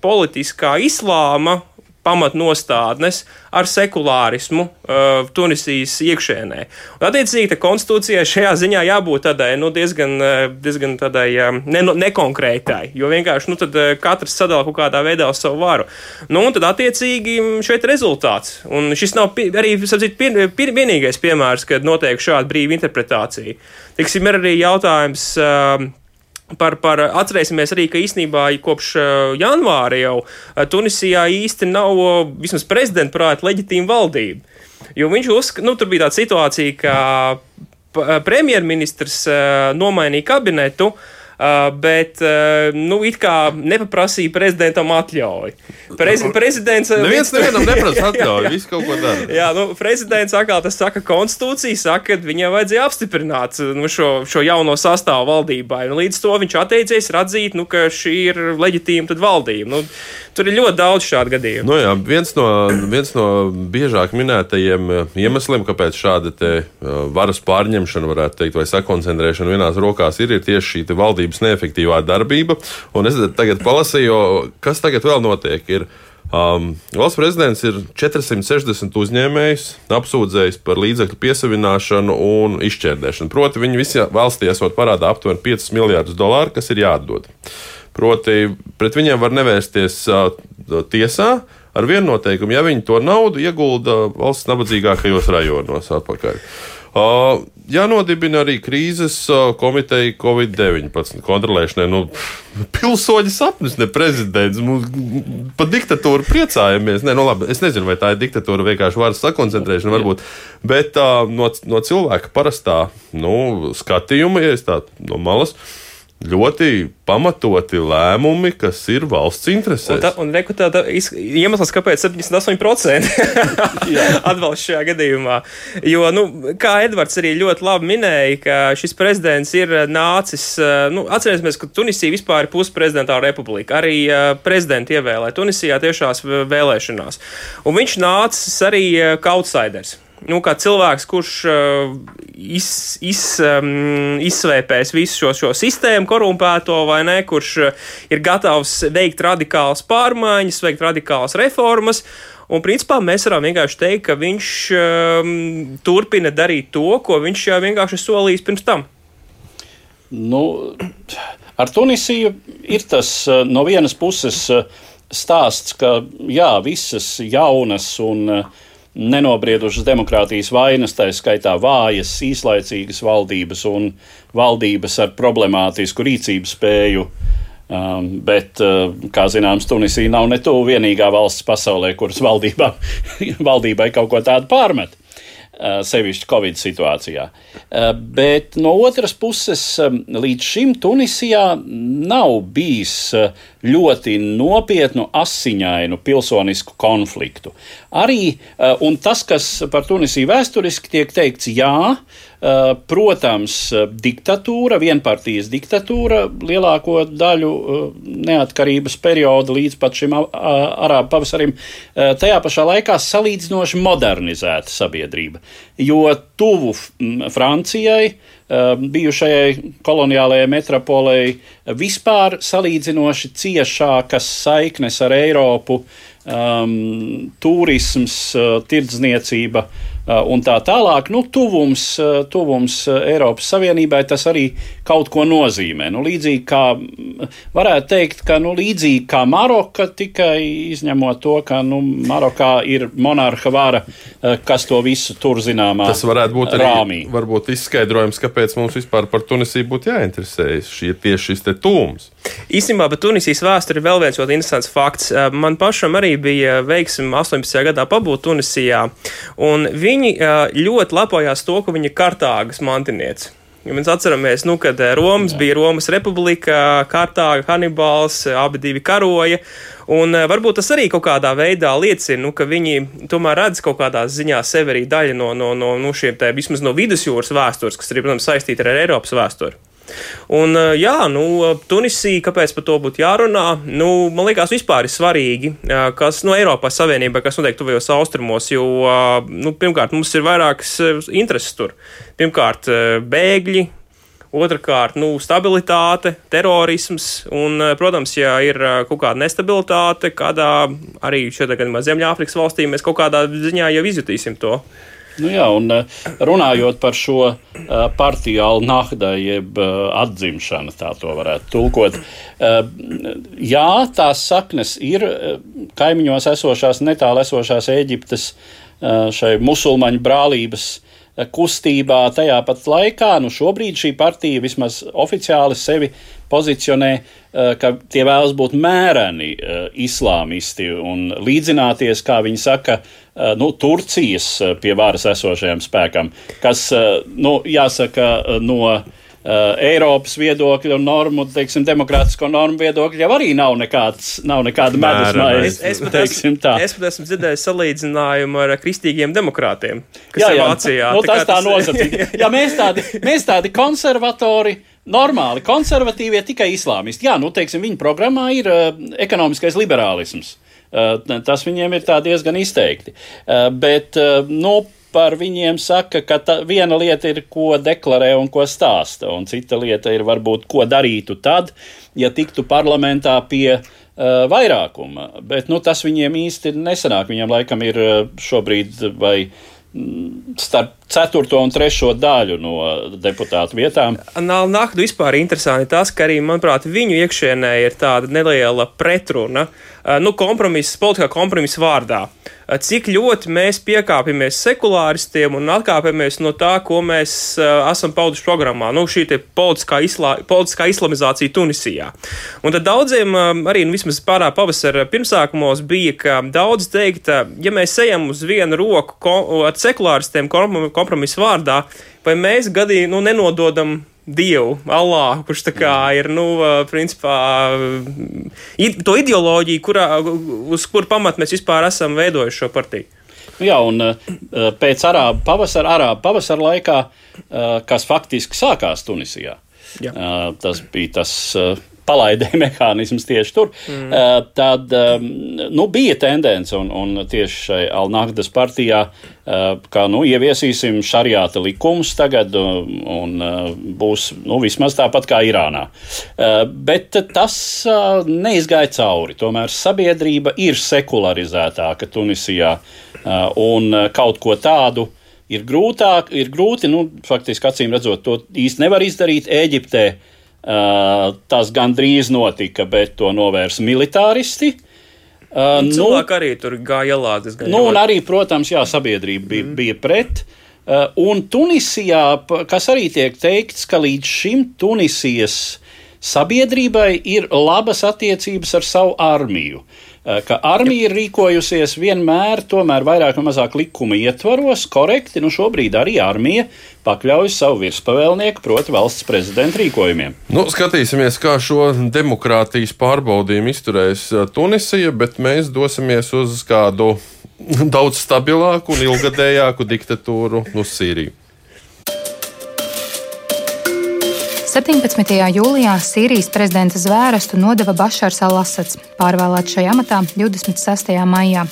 politiskā islāma pamatnostādnes ar sekulārismu uh, Tunisijas iekšēnē. Un, attiecīgi, konstitūcijai šajā ziņā jābūt tādai nu, diezgan, uh, diezgan tādai, uh, ne, nekonkrētai, jo vienkārši nu, tad, katrs sadala kaut kādā veidā savu varu. Nu, un tad, attiecīgi, šeit ir rezultāts. Un šis nav pie, arī sapcīt, pie, pie, vienīgais piemērs, kad notiek šāda brīva interpretācija. Tiksim, ir arī jautājums. Uh, Par, par, atcerēsimies arī, ka īsnībā kopš janvāra jau Tunisijā īsti nav, vismaz prezidenta prāta, leģitīma valdība. Jo viņš uzskata, nu, tur bija tāda situācija, ka premjerministrs nomainīja kabinetu, bet nu, it kā nepaprasīja prezidentam atļauju. Prezi, prezidents neviens nevienam neprasa atļauju, viss kaut ko dara. Jā, nu, prezidents atkal tas saka konstitūcija, saka, ka viņam vajadzēja apstiprināt nu, šo, šo jauno sastāvu valdībai. Un līdz to viņš atteicies atzīt, nu, ka šī ir leģitīma valdība. Nu, tur ir ļoti daudz šādu gadījumu. Nu, jā, viens, no, viens no biežāk minētajiem iemesliem, kāpēc šāda varas pārņemšana, varētu teikt, vai sakoncentrēšana vienās rokās ir, ir tieši šī valdības neefektīvā darbība. Un es tagad palasīju, kas tagad vēl notiek. Ir, Um, valsts prezidents ir 460 uzņēmējus apsūdzējis par līdzekļu piesavināšanu un izšķērdēšanu. Proti, viņi visi valstī esot parādā aptuveni 5 miljardus dolāru, kas ir jāatdod. Proti, pret viņiem var nevērsties uh, tiesā ar vienu noteikumu, ja viņi to naudu iegulda valsts nabadzīgākajos rajonos atpakaļ. Uh, jānodibina arī krīzes komiteja Covid-19 kontrolēšanai. Nu, pilsoņu sapnis, ne prezidents. Mums par diktatūru priecājamies. Nē, nu, labi, es nezinu, vai tā ir diktatūra, vienkārši varas sakoncentrēšana, varbūt. Bet no, no cilvēka parastā nu, skatījuma, ja es tā no malas ļoti pamatoti lēmumi, kas ir valsts interesēs. Un, tā, un reku, tā, tā iemesls, kāpēc 78% atbalsta šajā gadījumā. Jo, nu, kā Edvards arī ļoti labi minēja, ka šis prezidents ir nācis, nu, atcerēsimies, ka Tunisija vispār ir pusprezidentāla republika. Arī uh, prezidenti ievēlē Tunisijā tiešās vēlēšanās. Un viņš nācis arī kā outsiders nu, kā cilvēks, kurš uh, iz, iz, um, izsvēpēs visu šo, šo sistēmu, korumpēto vai ne, kurš uh, ir gatavs veikt radikālas pārmaiņas, veikt radikālas reformas. Un, principā, mēs varam vienkārši teikt, ka viņš um, turpina darīt to, ko viņš jau vienkārši solījis pirms tam. Nu, ar Tunisiju ir tas uh, no vienas puses uh, stāsts, ka jā, visas jaunas un uh, nenobriedušas demokrātijas vainas, tā skaitā vājas, īslaicīgas valdības un valdības ar problemātisku rīcības spēju. Um, bet, uh, kā zināms, Tunisija nav ne tuvu vienīgā valsts pasaulē, kuras valdībā, valdībai kaut ko tādu pārmet. Uh, sevišķi Covid situācijā. Uh, bet no otras puses, līdz šim Tunisijā nav bijis uh, ļoti nopietnu, asiņainu pilsonisku konfliktu. Arī tas, kas par Tunisiju vēsturiski tiek teikts, jā, protams, diktatūra, vienpartijas diktatūra lielāko daļu neatkarības perioda līdz pat šim arābu pavasarim, tajā pašā laikā salīdzinoši modernizēta sabiedrība. Jo tuvu Francijai, bijušajai koloniālajai metropolei vispār salīdzinoši ciešākas saiknes ar Eiropu, um, turisms, tirdzniecība. Uh, un tā tālāk, nu, tuvums, uh, tuvums uh, Eiropas Savienībai tas arī kaut ko nozīmē. Nu, līdzīgi kā varētu teikt, ka nu, līdzīgi kā Maroka, tikai izņemot to, ka nu, Marokā ir monarha vara, kas to visu tur zināmā. Tas varētu būt arī rāmī. varbūt izskaidrojums, kāpēc mums vispār par Tunisiju būtu jāinteresējas. Šī ir tieši šis te tūms. Īstenībā par Tunisijas vēsturi ir vēl viens ļoti interesants fakts. Man pašam arī bija veiksmi 18. gadā pabūt Tunisijā, un viņi ļoti lepojās to, ka viņi ir Kartāgas mantinieci. Ja mēs atceramies, nu, kad Romas Jā. bija Romas republika, Kartāga, Hanibals, abi divi karoja. Un varbūt tas arī kaut kādā veidā liecina, nu, ka viņi tomēr redz kaut kādā ziņā sevi arī daļa no, no, no, no šiem te vismaz no vidusjūras vēstures, kas arī, protams, saistīta ar Eiropas vēsturi. Un, jā, nu, Tunisija, kāpēc par to būtu jārunā? Nu, man liekas, vispār ir svarīgi, kas no Eiropas Savienībai, kas notiek tuvajos austrumos, jo, nu, pirmkārt, mums ir vairākas intereses tur. Pirmkārt, bēgļi, Otrakārt, nu, stabilitāte, terorisms, un, protams, ja ir kaut kāda nestabilitāte, kādā arī šeit, gadījumā Ziemeļāfrikas valstī, mēs kaut kādā ziņā jau izjutīsim to. Nu jā, un eh, runājot par šo eh, partiju alnahda, jeb eh, atzimšanu, tā to varētu tulkot. Jā, tās saknes ir kaimiņos esošās, netālu esošās Eģiptes šai musulmaņu brālības kustībā. Tajā pat laikā, nu šobrīd šī partija vismaz oficiāli sevi pozicionē, eh, ka tie vēlas būt mēreni eh, islāmisti un līdzināties, kā viņi saka, eh, nu, Turcijas pie varas esošajiem spēkam, kas, nu, jāsaka, no Uh, Eiropas viedokļa un normu, teiksim, demokrātisko normu viedokļa jau arī nav, nekāds, nav nekāda medus maize. Es, es, pat esmu, es pat esmu dzirdējis salīdzinājumu ar kristīgiem demokrātiem, kas jā, jā, ir Vācijā. Nu, tas tā tas... nosacīja. jā, mēs tādi, mēs tādi konservatori. Normāli konservatīvie tikai islāmisti. Jā, nu, teiksim, viņa programmā ir uh, ekonomiskais liberālisms. Uh, tas viņiem ir diezgan izteikti. Uh, bet, uh, nu, par viņiem saka, ka ta, viena lieta ir, ko deklarē un ko stāsta, un cita lieta ir varbūt, ko darītu tad, ja tiktu parlamentā pie uh, vairākuma. Bet nu, tas viņiem īsti nesanāk. Viņam laikam ir uh, šobrīd vai mm, starp ceturto un trešo daļu no deputātu vietām. Nāktu vispār interesanti tas, ka arī, manuprāt, viņu iekšienē ir tāda neliela pretruna, nu, kompromiss, politiskā kompromisa vārdā. Cik ļoti mēs piekāpjamies sekulāristiem un atkāpjamies no tā, ko mēs uh, esam pauduši programmā. Nu, šī politiskā, islā, politiskā islamizācija Tunisijā. Un tad daudziem, arī nu, vismaz pārā pavasara pirmsākumos, bija, ka daudz teikt, ja mēs ejam uz vienu roku ar sekulāristiem, kompromisu kompromisa vārdā, vai mēs gadījumā nu, nenododam Dievu, Allah, kurš tā kā ir, nu, principā, to ideoloģiju, kurā, uz kur pamat mēs vispār esam veidojuši šo partiju. Jā, un pēc arābu pavasara, arābu pavasara laikā, kas faktiski sākās Tunisijā, Jā. tas bija tas palaidē mehānisms tieši tur, mm. uh, tad um, nu, bija tendence un, un tieši šai Alnahdas partijā, uh, ka nu, ieviesīsim šariāta likumus tagad un uh, būs nu, vismaz tāpat kā Irānā. Bet tas neizgāja cauri. Tomēr sabiedrība ir sekularizētāka Tunisijā un kaut ko tādu ir grūtāk, ir grūti, nu, faktiski acīm redzot, to īsti nevar izdarīt Ēģiptē. Uh, tas gandrīz notika, bet to novērs militāristi. Uh, nu, arī tur gāja ielās. Nu, un arī, protams, jā, sabiedrība bija, mm. bija pret. Uh, un Tunisijā, kas arī tiek teikts, ka līdz šim Tunisijas sabiedrībai ir labas attiecības ar savu armiju. Uh, Eh, ka armija ir rīkojusies vienmēr, tomēr vairāk vai mazāk likuma ietvaros, korekti. Nu, šobrīd arī armija pakļaujas savu virspavēlnieku, proti, valsts prezidenta rīkojumiem. Nu, skatīsimies, kā šo demokrātijas pārbaudījumu izturēs eh, Tunisija, bet mēs dosimies uz kādu daudz stabilāku un ilgadējāku diktatūru uz Sīriju. 17. jūlijā Sīrijas prezidenta zvērestu nodeva Bašārs Al-Asads, pārvēlēts šajā amatā 26. maijā.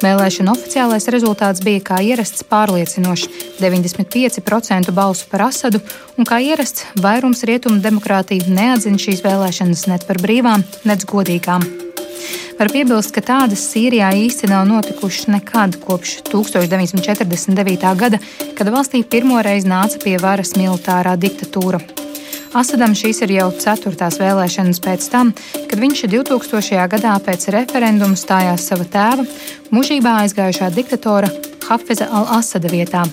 Vēlēšana oficiālais rezultāts bija kā ierasts pārliecinošs - 95% balsu par Asadu, un kā ierasts vairums rietumu demokrātija neatzina šīs vēlēšanas ne par brīvām, ne godīgām. Var piebilst, ka tādas Sīrijā īsti nav notikušas nekad kopš 1949. gada, kad valstī pirmoreiz nāca pie varas militārā diktatūra. Asadam šīs ir jau ceturtās vēlēšanas pēc tam, kad viņš 2000. gadā pēc referenduma stājās sava tēva, mūžībā aizgājušā diktatora Hafeza al-Asada vietā.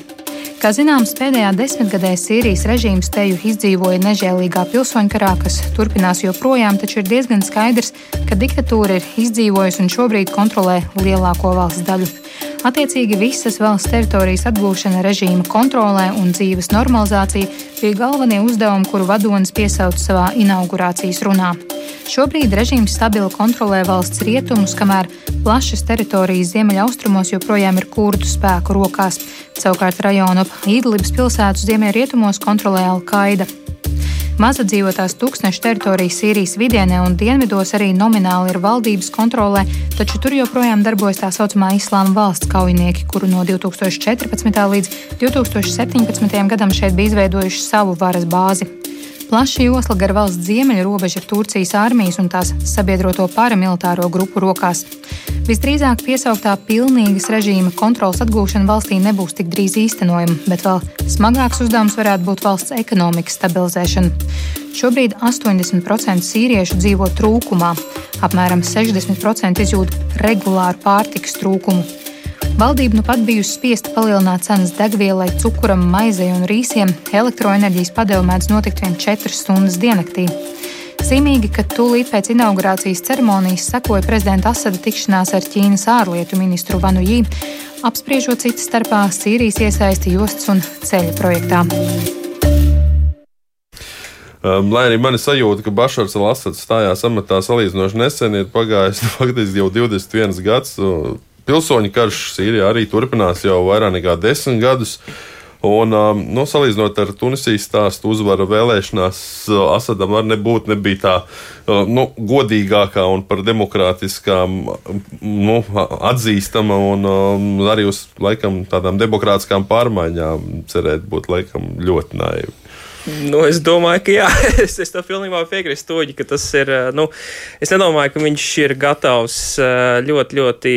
Kā zināms, pēdējā desmitgadē Sīrijas režīms teju izdzīvoja nežēlīgā pilsoņkarā, kas turpinās joprojām, taču ir diezgan skaidrs, ka diktatūra ir izdzīvojusi un šobrīd kontrolē lielāko valsts daļu. Attiecīgi visas valsts teritorijas atgūšana, režīma kontrolē un dzīves normalizācija bija galvenie uzdevumi, kuru vadonis piesauca savā inaugurācijas runā. Šobrīd režīms stabili kontrolē valsts rietumus, kamēr plašas teritorijas ziemeļaustrumos joprojām ir kurdu spēku rokās. Savukārt rajonu ap Idlibas pilsētu ziemeļrietumos kontrolē Al-Qaida. Mazadzīvotās tūkstošu teritorijas Sīrijas vidienē un dienvidos arī nomināli ir valdības kontrolē, taču tur joprojām darbojas tā saucamā Islāma valsts kaujinieki, kuru no 2014. līdz 2017. gadam šeit bija izveidojuši savu varas bāzi. Plaša josla gar valsts ziemeļu robeža ir Turcijas armijas un tās sabiedroto paramilitāro grupu rokās. Visdrīzāk piesauktā pilnīgas režīma kontrolas atgūšana valstī nebūs tik drīz īstenojama, bet vēl smagāks uzdevums varētu būt valsts ekonomikas stabilizēšana. Šobrīd 80% sīriešu dzīvo trūkumā, apmēram 60% izjūt regulāru pārtikas trūkumu. Valdība nu pat bijusi spiesta palielināt cenas degvielai, cukuram, maizei un rīsiem. Elektroenerģijas padeva mēdz notikt vien 4 stundas diennaktī. Zīmīgi, ka tūlīt pēc inaugurācijas ceremonijas sekoja prezidenta Asada tikšanās ar Ķīnas ārlietu ministru Vanu Jī, apspriežot citas starpā Sīrijas iesaisti jostas un ceļa projektā. Um, lai arī man ir sajūta, ka Bašars Lasats stājās amatā salīdzinoši nesen, ir pagājis faktiski jau 21 gads. Pilsoņu karš Sīrijā arī turpinās jau vairāk nekā desmit gadus. Un, um, nu, salīdzinot ar Tunisijas stāstu, uzvara vēlēšanās Asadam var nebūt nebija tā uh, nu, godīgākā un par demokrātiskām nu, atzīstama un um, arī uz laikam tādām demokrātiskām pārmaiņām cerēt būtu laikam ļoti naivi. Nu, es domāju, ka jā, es, es tam pilnībā piekrītu Toģi, ka tas ir. Eh, nu, es nedomāju, ka viņš ir gatavs eh, ļoti, ļoti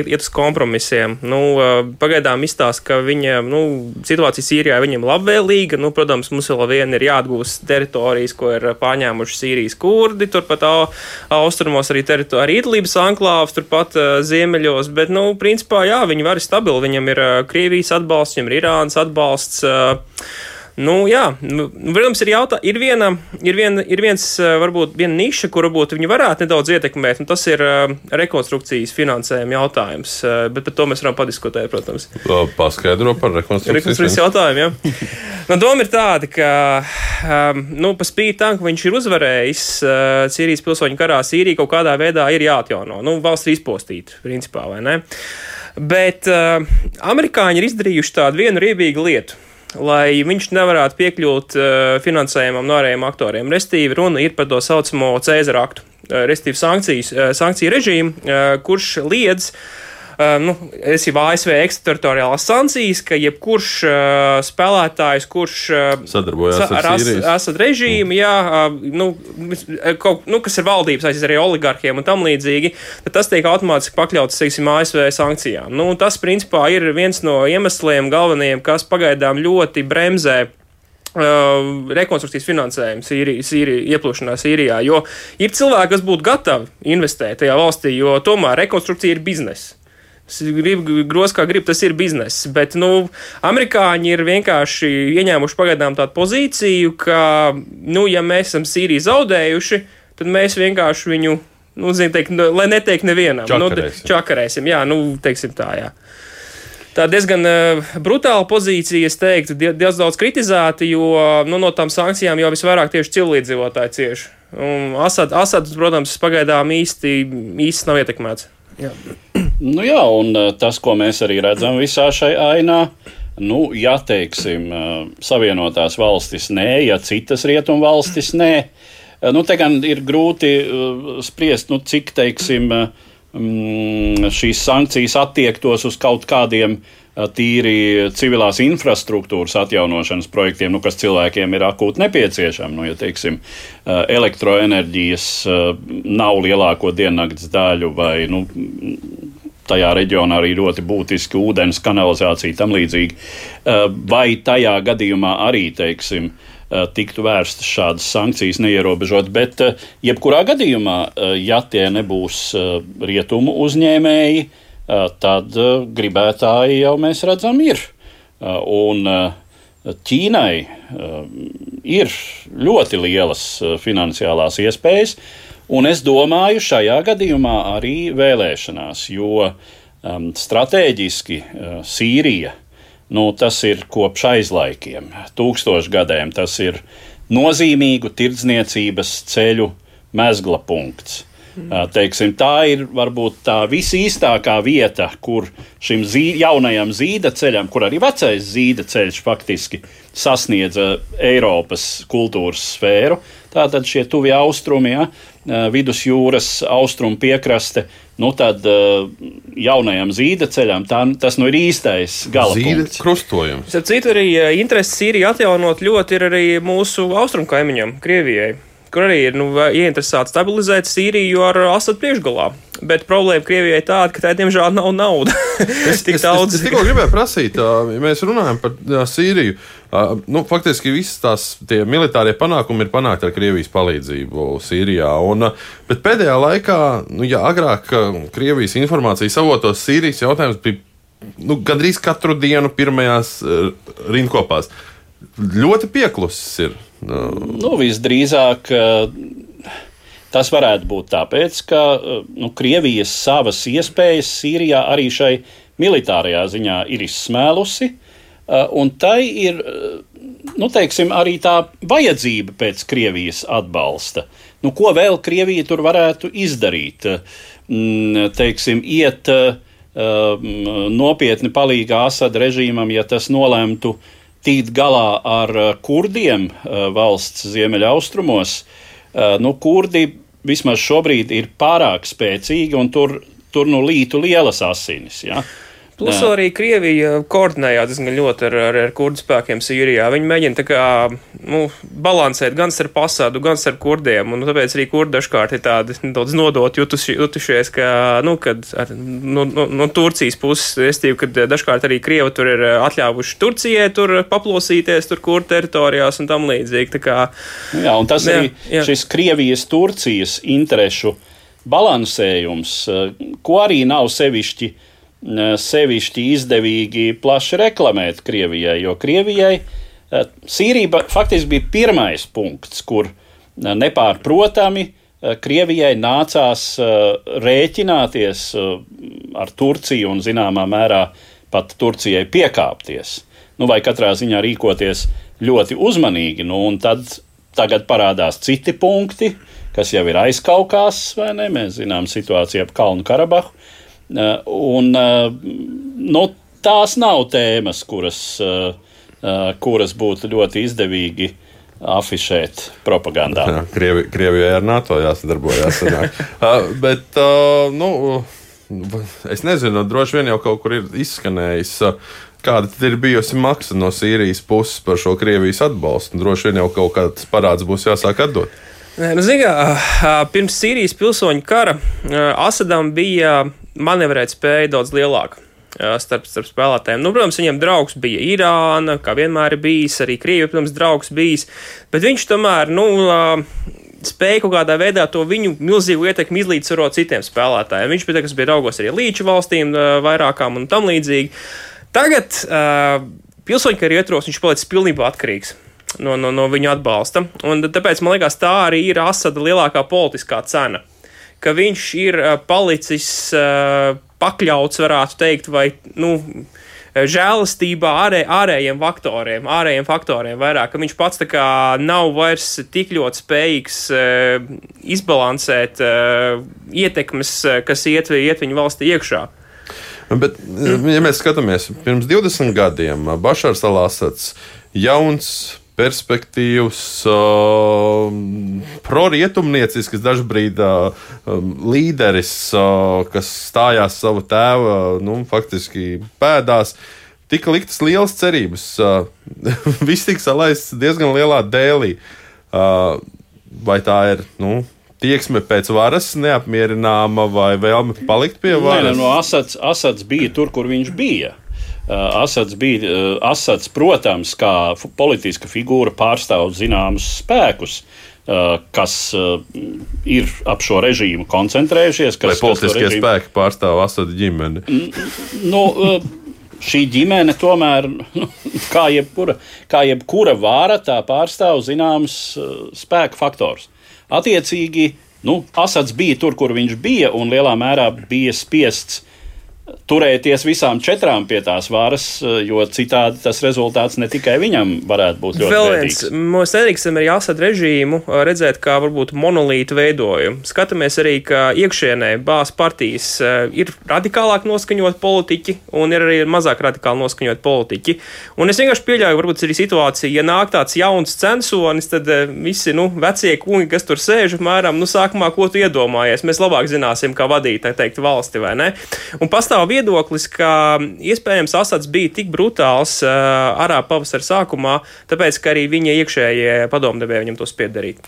iet uz kompromisiem. Nu, eh, pagaidām izstāsta, ka viņa nu, situācija Sīrijā viņam labvēlīga. Nu, protams, mums vēl vien ir jāatgūst teritorijas, ko ir pārņēmuši Sīrijas kurdi. Turpat austrumos arī, arī Idlības anklāvs, turpat ziemeļos. Bet, nu, principā, jā, viņi var ir stabili. Viņam ir Krievijas atbalsts, viņam ir Irānas atbalsts. Nu, jā, nu, protams, ir, jautā, ir, viena, ir, viena, ir viens, eh, varbūt viena niša, kuru varbūt viņi varētu nedaudz ietekmēt, un tas ir uh, rekonstrukcijas finansējuma jautājums. Uh, bet par to mēs varam padiskutēt, protams. Paskaidro par rekonstrukcijas, rekonstrukcijas jautājumu. Ja? nu, doma ir tāda, ka um, nu, pa spīti tam, ka viņš ir uzvarējis Sīrijas pilsoņu karā, Sīrija kaut kādā veidā ir jāatjauno. Nu, valsts ir izpostīta, principā, vai ne? Bet uh, amerikāņi ir izdarījuši tādu vienu riebīgu lietu lai viņš nevarētu piekļūt uh, finansējumam no ārējiem aktoriem. Restīvi runa ir par to saucamo Cēzara aktu, uh, restīvi sankcijas, uh, sankciju režīmu, uh, kurš liedz Uh, nu, es jau ASV ekstrateritoriālās sankcijas, ka jebkurš uh, spēlētājs, kurš uh, sadarbojas sa ar Asad režīmu, mm. jā, uh, nu, kaut, nu, kas ir valdības, aizies arī oligarkiem un tam līdzīgi, tad tas tiek automātiski pakļauts, teiksim, ASV sankcijām. Nu, tas, principā, ir viens no iemesliem galvenajiem, kas pagaidām ļoti bremzē Uh, rekonstrukcijas finansējumu Sīrija, Sīrija, ieplūšanā Sīrijā. Jo ir cilvēki, kas būtu gatavi investēt tajā valstī, jo tomēr rekonstrukcija ir biznesa. Gribu, gros kā grib, tas ir bizness. Bet, nu, amerikāņi ir vienkārši ieņēmuši pagaidām tādu pozīciju, ka, nu, ja mēs esam Sīriju zaudējuši, tad mēs vienkārši viņu, nu, zin, teikt, nu, lai neteikt nevienam, čakarēsim. nu, čakarēsim, jā, nu, teiksim tā, jā. Tā diezgan uh, brutāla pozīcija, es teiktu, diezgan daudz kritizēta, jo nu, no tām sankcijām jau visvairāk tieši cilvēdzīvotāji cieši. Asad, Asads, protams, pagaidām īsti, īsti nav ietekmēts. Jā. Nu jā, un eh, tas, ko mēs arī redzam visā šajā ainā, nu, ja teiksim, eh, Savienotās valstis nē, ja citas rietumu valstis nē, eh, nu, te gan ir grūti spriest, nu, cik, teiksim, mm, šīs sankcijas attiektos uz kaut kādiem tīri civilās infrastruktūras atjaunošanas projektiem, nu, kas cilvēkiem ir akūti nepieciešami. Nu, ja teiksim, elektroenerģijas nav lielāko diennakts daļu vai nu, tajā reģionā arī ļoti būtiski ūdens, kanalizācija, tam līdzīgi. Eh, vai tajā gadījumā arī, teiksim, eh, tiktu vērstas šādas sankcijas neierobežot, bet eh, jebkurā gadījumā, ja tie nebūs rietumu uzņēmēji, tad gribētāji jau mēs redzam ir. Un Ķīnai ir ļoti lielas finansiālās iespējas, Un es domāju, šajā gadījumā arī vēlēšanās, jo strateģiski uh, Sīrija nu, tas ir kopš aizlaikiem, tūkstošgadēm. Tas ir nozīmīgu tirdzniecības ceļu mezgla punkts. Teiksim, tā ir varbūt tā visīstākā vieta, kur šim zī, jaunajam zīda ceļam, kur arī vecais zīda ceļš faktiski sasniedza Eiropas kultūras sfēru, tātad šie tuvie austrumi. Ja, vidusjūras austrumu piekraste, nu tad jaunajam zīda ceļam tā, tas nu ir īstais gala zīda punkts. krustojums. Citu, arī interesi Sīriju atjaunot ļoti ir arī mūsu austrumu kaimiņam, Krievijai kur arī ir nu, ieinteresēti stabilizēt Sīriju ar Asadu priekšgalā. Bet problēma Krievijai tāda, ka tā diemžēl nav nauda. es, Tik daudz. Es, es, es tikko gribēju prasīt, ja mēs runājam par Sīriju. Nu, faktiski visas tās militārie panākumi ir panākti ar Krievijas palīdzību Sīrijā. Un, bet pēdējā laikā, nu, ja agrāk Krievijas informācijas avotos Sīrijas jautājums bija nu, gandrīz katru dienu pirmajās rindkopās, ļoti pieklusis ir. Nu, visdrīzāk tas varētu būt tāpēc, ka nu, Krievijas savas iespējas Sīrijā arī šai militārajā ziņā ir izsmēlusi. un tai ir nu, teiksim, arī tā vajadzība pēc Krievijas atbalsta. Nu, ko vēl Krievija tur varētu izdarīt? Mm, teiksim, iet nopietni palīdzīgā Asada režīmam, ja tas nolemtu tikt galā ar kurdiem valsts ziemeļaustrumos. Nu, kurdi vismaz šobrīd ir pārāk spēcīgi un tur, tur nu lītu lielas asinis. Ja? Plus Jā. arī Krievija koordinējās diezgan ļoti ar, ar, ar kurdu spēkiem Sīrijā. Viņi mēģina kā, nu, balansēt gan starp Asadu, gan starp kurdiem. Un, tāpēc arī kurdi dažkārt ir tādi nedaudz nodot jutuši, jutušies, ka, nu, kad ar, no, no, no Turcijas puses, estīvi, kad dažkārt arī Krievi tur ir atļāvuši Turcijai tur paplosīties, tur kurdu teritorijās un tam līdzīgi. Tā kā, jā, un tas jā, arī jā. šis Krievijas-Turcijas interešu balansējums, ko arī nav sevišķi sevišķi izdevīgi plaši reklamēt Krievijai, jo Krievijai Sīrija faktiski bija pirmais punkts, kur nepārprotami Krievijai nācās rēķināties ar Turciju un zināmā mērā pat Turcijai piekāpties. Nu, vai katrā ziņā rīkoties ļoti uzmanīgi. Nu, tad tagad parādās citi punkti, kas jau ir aizkaukās, vai ne? Mēs zinām situāciju ap Kalnu Karabahu. Eh, un, eh, nu, tās nav tēmas, kuras, eh, kuras būtu ļoti izdevīgi afišēt propagandā. Jā, Krievi, Krievijai ar NATO jāsadarbojas. Bet, nu, es nezinu, droši vien jau kaut kur ir izskanējis. Kāda ir bijusi maksa no Sīrijas puses par šo Krievijas atbalstu? Droši vien jau kaut kāds parāds būs jāsāk atdot. Nē, nu, zigā, pirms Sīrijas pilsoņu kara Asadam bija manevrēt spēja daudz lielāka. Starp, starp spēlētājiem. Nu, protams, viņam draugs bija Irāna, kā vienmēr ir bijis, arī Krievija, protams, draugs bijis, bet viņš tomēr, nu, spēja kaut kādā veidā to viņu milzīgu ietekmi izlīdzsvarot citiem spēlētājiem. Viņš bija, kas bija draugos arī līču valstīm vairākām un tam līdzīgi. Tagad uh, pilsoņu karjeros viņš palicis pilnībā atkarīgs. No, no, no viņa atbalsta. Un tāpēc man liekas, tā arī ir Asada lielākā politiskā cena ka viņš ir palicis pakļauts, varētu teikt, vai, nu, žēlastībā ārē, ārējiem faktoriem, ārējiem faktoriem vairāk, ka viņš pats kā nav vairs tik ļoti spējīgs uh, izbalansēt uh, ietekmes, kas iet, iet viņa valstī iekšā. Bet, ja mēs skatāmies pirms 20 gadiem, Bašārs Alasats, jauns perspektīvs, uh, prorietumniecisks, dažbrīd uh, līderis, uh, kas stājās savu tēva nu, faktiski pēdās. Tika liktas lielas cerības. Uh, viss tika salaists diezgan lielā dēlī. Uh, vai tā ir nu, tieksme pēc varas neapmierināma vai vēlme palikt pie varas? Nē, no Asads, Asads bija tur, kur viņš bija. Uh, Asads bija, uh, Asads, protams, kā politiska figūra pārstāv zināmus spēkus, uh, kas ir ap šo režīmu koncentrējušies. Kas, Vai politiskie režīmu... spēki pārstāv Asada ģimeni? Nu, šī ģimene tomēr, nu, kā jebkura, kā jebkura vāra, tā pārstāv zināmus spēku faktors. Attiecīgi, nu, Asads bija tur, kur viņš bija, un lielā mērā bija spiests turēties visām četrām pie tās varas, jo citādi tas rezultāts ne tikai viņam varētu būt ļoti Vēl viens, mēs nedrīkstam arī Asad režīmu redzēt kā varbūt monolītu veidojumu. Skatāmies arī, ka iekšienē bās partijas ir radikālāk noskaņot politiķi un ir arī mazāk radikāli noskaņot politiķi. Un es vienkārši pieļauju, varbūt arī situācija, ja nāk tāds jauns censonis, tad visi, nu, vecie kungi, kas tur sēž, apmēram, nu, sākumā, ko tu iedomājies, mēs labāk zināsim, kā vadīt, tā teikt, valsti, vai ne? Un pastāv pastāv viedoklis, ka iespējams Asads bija tik brutāls uh, arā pavasara sākumā, tāpēc, ka arī viņa iekšējie padomdevēji viņam to spiedarīt.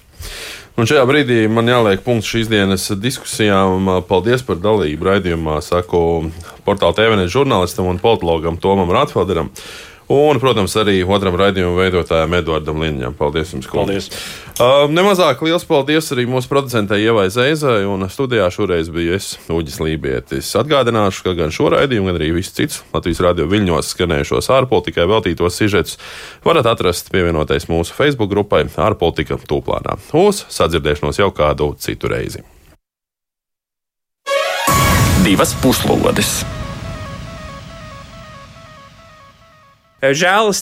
Un šajā brīdī man jāliek punkts šīs dienas diskusijām. Paldies par dalību raidījumā, saku portāla TVN žurnālistam un politologam Tomam Rātfelderam. Un, protams, arī otram raidījuma veidotājam Edvardam Liņņam. Paldies jums, kolēģi! Uh, nemazāk liels paldies arī mūsu producentei Ievai Zeizai, un studijā šoreiz bija es, Uģis Lībietis. Atgādināšu, ka gan šo raidījumu, gan arī visus citus Latvijas radio viļņos skanējušos ārpolitikai veltītos sižetus varat atrast pievienoties mūsu Facebook grupai ārpolitika tūplānā. Uz sadzirdēšanos jau kādu citu reizi. Divas puslodes! Žēlas